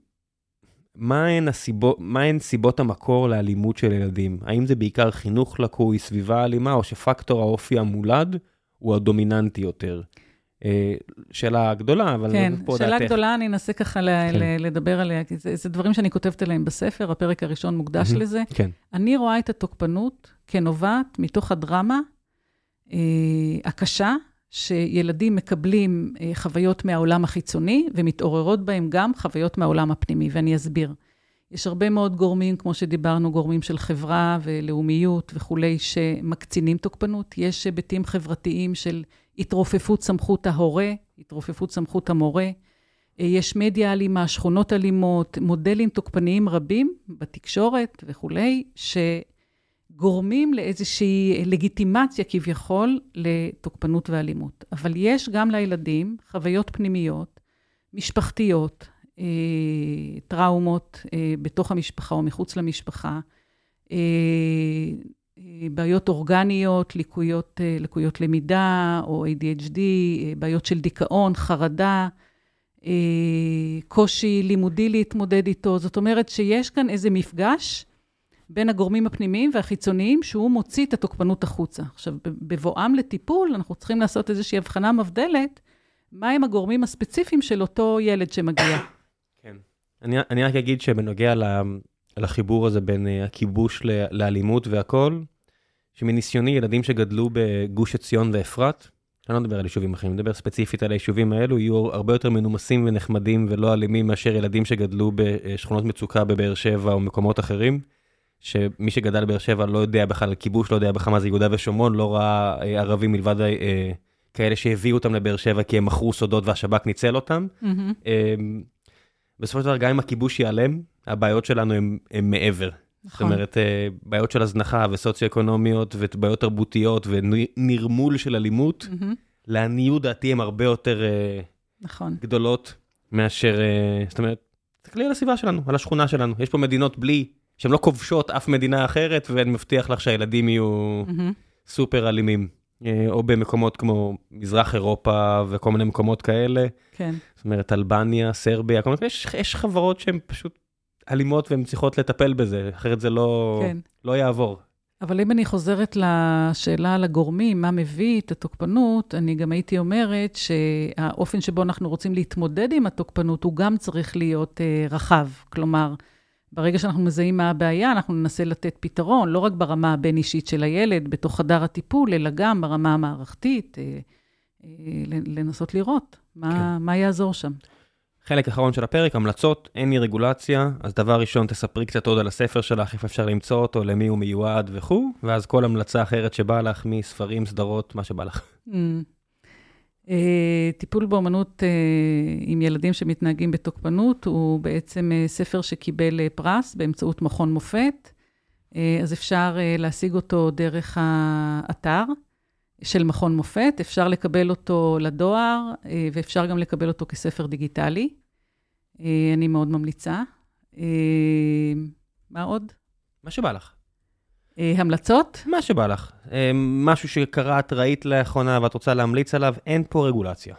מהן הסיבות, מהן סיבות המקור לאלימות של ילדים? האם זה בעיקר חינוך לקוי, סביבה אלימה, או שפקטור האופי המולד הוא הדומיננטי יותר? אה, שאלה גדולה, אבל כן, פה שאלה דעתך. גדולה, אני אנסה ככה כן. לדבר עליה, כי זה, זה דברים שאני כותבת עליהם בספר, הפרק הראשון מוקדש מהמם. לזה. כן, אני רואה את התוקפנות כנובעת מתוך הדרמה אה, הקשה, שילדים מקבלים אה, חוויות מהעולם החיצוני, ומתעוררות בהם גם חוויות מהעולם הפנימי, ואני אסביר. יש הרבה מאוד גורמים, כמו שדיברנו, גורמים של חברה ולאומיות וכולי, שמקצינים תוקפנות. יש היבטים חברתיים של התרופפות סמכות ההורה, התרופפות סמכות המורה. אה, יש מדיה אלימה, שכונות אלימות, מודלים תוקפניים רבים בתקשורת וכולי, שגורמים לאיזושהי לגיטימציה כביכול לתוקפנות ואלימות. אבל יש גם לילדים חוויות פנימיות, משפחתיות, אה, טראומות אה, בתוך המשפחה או מחוץ למשפחה, אה, אה, בעיות אורגניות, לקויות, אה, לקויות למידה או ADHD, אה, בעיות של דיכאון, חרדה, קושי לימודי להתמודד איתו. זאת אומרת שיש כאן איזה מפגש בין הגורמים הפנימיים והחיצוניים, שהוא מוציא את התוקפנות החוצה. עכשיו, בבואם לטיפול, אנחנו צריכים לעשות איזושהי הבחנה מבדלת, מהם הגורמים הספציפיים של אותו ילד שמגיע. כן. אני, אני רק אגיד שבנוגע לחיבור הזה בין אה, הכיבוש לאלימות והכל, שמניסיוני ילדים שגדלו בגוש עציון ואפרת, אני לא מדבר על יישובים אחרים, אני מדבר ספציפית על היישובים האלו, יהיו הרבה יותר מנומסים ונחמדים ולא אלימים מאשר ילדים שגדלו בשכונות מצוקה בבאר שבע או מקומות אחרים, שמי שגדל בבאר שבע לא יודע בכלל על כיבוש, לא יודע בכלל מה זה יהודה ושומרון, לא ראה אה, ערבים מלבד אה, כאלה שהביאו אותם לבאר שבע כי הם מכרו סודות והשב"כ ניצל אותם. אמ, בסופו של דבר, גם אם הכיבוש ייעלם, הבעיות שלנו הם, הם מעבר. זאת נכון. אומרת, אה, בעיות של הזנחה וסוציו-אקונומיות ובעיות תרבותיות ונרמול של אלימות. לעניות דעתי הן הרבה יותר נכון. גדולות מאשר, זאת אומרת, תסתכלי על הסביבה שלנו, על השכונה שלנו. יש פה מדינות בלי, שהן לא כובשות אף מדינה אחרת, ואני מבטיח לך שהילדים יהיו. סופר אלימים. אה, או במקומות כמו מזרח אירופה וכל מיני מקומות כאלה. כן. זאת אומרת, אלבניה, סרביה, כל מיני, יש, יש חברות שהן פשוט אלימות והן צריכות לטפל בזה, אחרת זה לא, כן. לא יעבור. אבל אם אני חוזרת לשאלה על הגורמים, מה מביא את התוקפנות, אני גם הייתי אומרת שהאופן שבו אנחנו רוצים להתמודד עם התוקפנות, הוא גם צריך להיות אה, רחב. כלומר, ברגע שאנחנו מזהים מה הבעיה, אנחנו ננסה לתת פתרון, לא רק ברמה הבין-אישית של הילד, בתוך חדר הטיפול, אלא גם ברמה המערכתית, אה, אה, לנסות לראות מה, כן. מה יעזור שם. חלק אחרון של הפרק, המלצות, אין לי רגולציה, אז דבר ראשון, תספרי קצת עוד על הספר שלך, איפה אפשר למצוא אותו, למי הוא מיועד וכו', ואז כל המלצה אחרת שבא לך, מספרים, סדרות, מה שבא לך. אה, טיפול באמנות אה, עם ילדים שמתנהגים בתוקפנות הוא בעצם אה, ספר שקיבל פרס באמצעות מכון מופת, אז אפשר להשיג אותו דרך האתר של מכון מופת, אפשר לקבל אותו לדואר ואפשר גם לקבל אותו כספר דיגיטלי. אני מאוד ממליצה. מה עוד? מה שבא לך. אה, המלצות? מה שבא לך. אה, משהו שקראת, ראית לאחרונה ואת רוצה להמליץ עליו, אין פה רגולציה.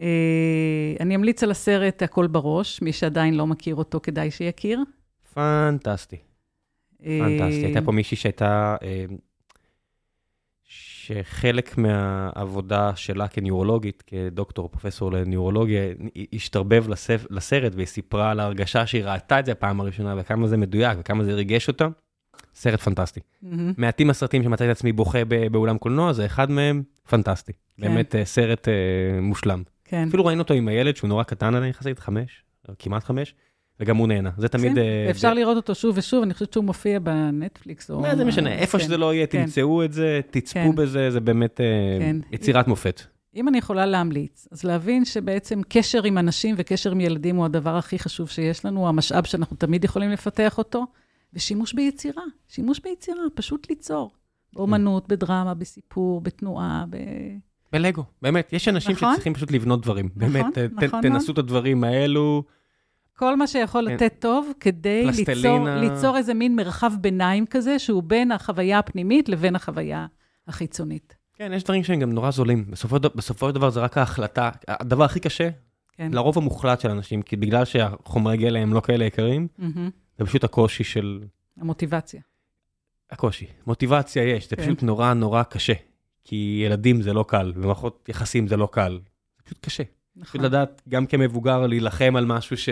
אה, אני אמליץ על הסרט הכל בראש, מי שעדיין לא מכיר אותו, כדאי שיכיר. פנטסטי. פנטסטי. הייתה פה מישהי שהייתה, שחלק מהעבודה שלה כניורולוגית, כדוקטור, פרופסור לניורולוגיה, השתרבב לסרט והיא סיפרה על ההרגשה שהיא ראתה את זה הפעם הראשונה וכמה זה מדויק וכמה זה ריגש אותה. סרט פנטסטי. מהמם. מעטים הסרטים שמצאתי את עצמי בוכה באולם קולנוע, זה אחד מהם פנטסטי. כן. באמת אה, סרט אה, מושלם. כן. אפילו ראינו אותו עם הילד שהוא נורא קטן עדיין יחסית, חמש, כמעט חמש, וגם הוא נהנה. זה תמיד... כן, אה, אפשר זה- לראות אותו שוב ושוב, אני חושבת שהוא מופיע בנטפליקס. או- זה משנה, איפה כן. שזה לא יהיה, כן. תמצאו את זה, תצפו כן. בזה, זה באמת אה, כן. יצירת מופת. אם אני יכולה להמליץ, אז להבין שבעצם קשר עם אנשים וקשר עם ילדים הוא הדבר הכי חשוב שיש לנו, המשאב שאנחנו תמיד יכולים לפתח אותו, ושימוש ביצירה, שימוש ביצירה, פשוט ליצור. באומנות, בדרמה, בסיפור, בתנועה, ב... בלגו, באמת, יש אנשים נכון. שצריכים פשוט לבנות דברים. נכון, באמת, ת- נכון ת- תנסו את הדברים האלו. כל מה שיכול כן. לתת טוב כדי ליצור. ליצור איזה מין מרחב ביניים כזה, שהוא בין החוויה הפנימית לבין החוויה החיצונית. כן, יש דברים שהם גם נורא זולים. בסופו בסופו של דבר זה רק ההחלטה. הדבר הכי קשה, כן. לרוב המוחלט של אנשים, כי בגלל שהחומרי גלם הם לא כאלה יקרים, מהמם. זה פשוט הקושי של... המוטיבציה. הקושי. מוטיבציה יש, זה כן. פשוט נורא נורא קשה. כי ילדים זה לא קל, ומערכות יחסים זה לא קל. זה פשוט קשה. נכון. פשוט לדעת, גם כמבוגר, להילחם על משהו ש...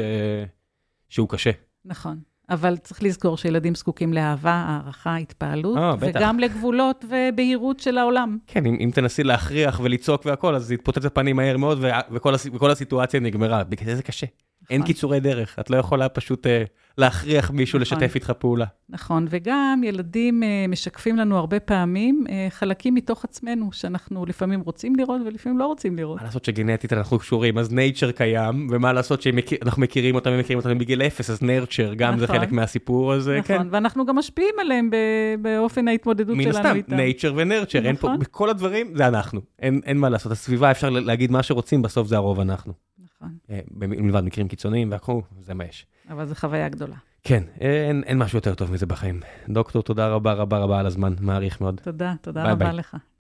שהוא קשה. נכון. אבל צריך לזכור שילדים זקוקים לאהבה, הערכה, התפעלות, בטח. וגם לגבולות ובהירות של העולם. כן, אם, אם תנסי להכריח ולצעוק והכל, אז זה יתפוצץ בפנים מהר מאוד, ו- וכל, הס- וכל הסיטואציה נגמרה. בגלל זה זה קשה. אין נכון. קיצורי דרך, את לא יכולה פשוט אה, להכריח מישהו נכון. לשתף איתך פעולה. נכון, וגם ילדים אה, משקפים לנו הרבה פעמים אה, חלקים מתוך עצמנו, שאנחנו לפעמים רוצים לראות ולפעמים לא רוצים לראות. מה לעשות שגנטית אנחנו קשורים, אז nature קיים, ומה לעשות שאנחנו מכירים אותם ומכירים אותם בגיל אפס, אז nurture גם זה נכון. חלק מהסיפור הזה, כן. נכון, ואנחנו גם משפיעים עליהם ב- באופן ההתמודדות מן שלנו הסתם, איתם. nature ו nurture, אין פה, נכון. בכל הדברים זה אנחנו, אין, אין מה לעשות, הסביבה אפשר להגיד מה שרוצים, בסוף זה הרוב אנחנו. נכון, אה, מלבד מקרים קיצוניים והכל, זה מה יש. אבל זו חוויה גדולה. כן, אין, אין משהו יותר טוב מזה בחיים. דוקטור, תודה רבה רבה רבה על הזמן, מעריך מאוד. תודה, תודה ביי רבה ביי. לך.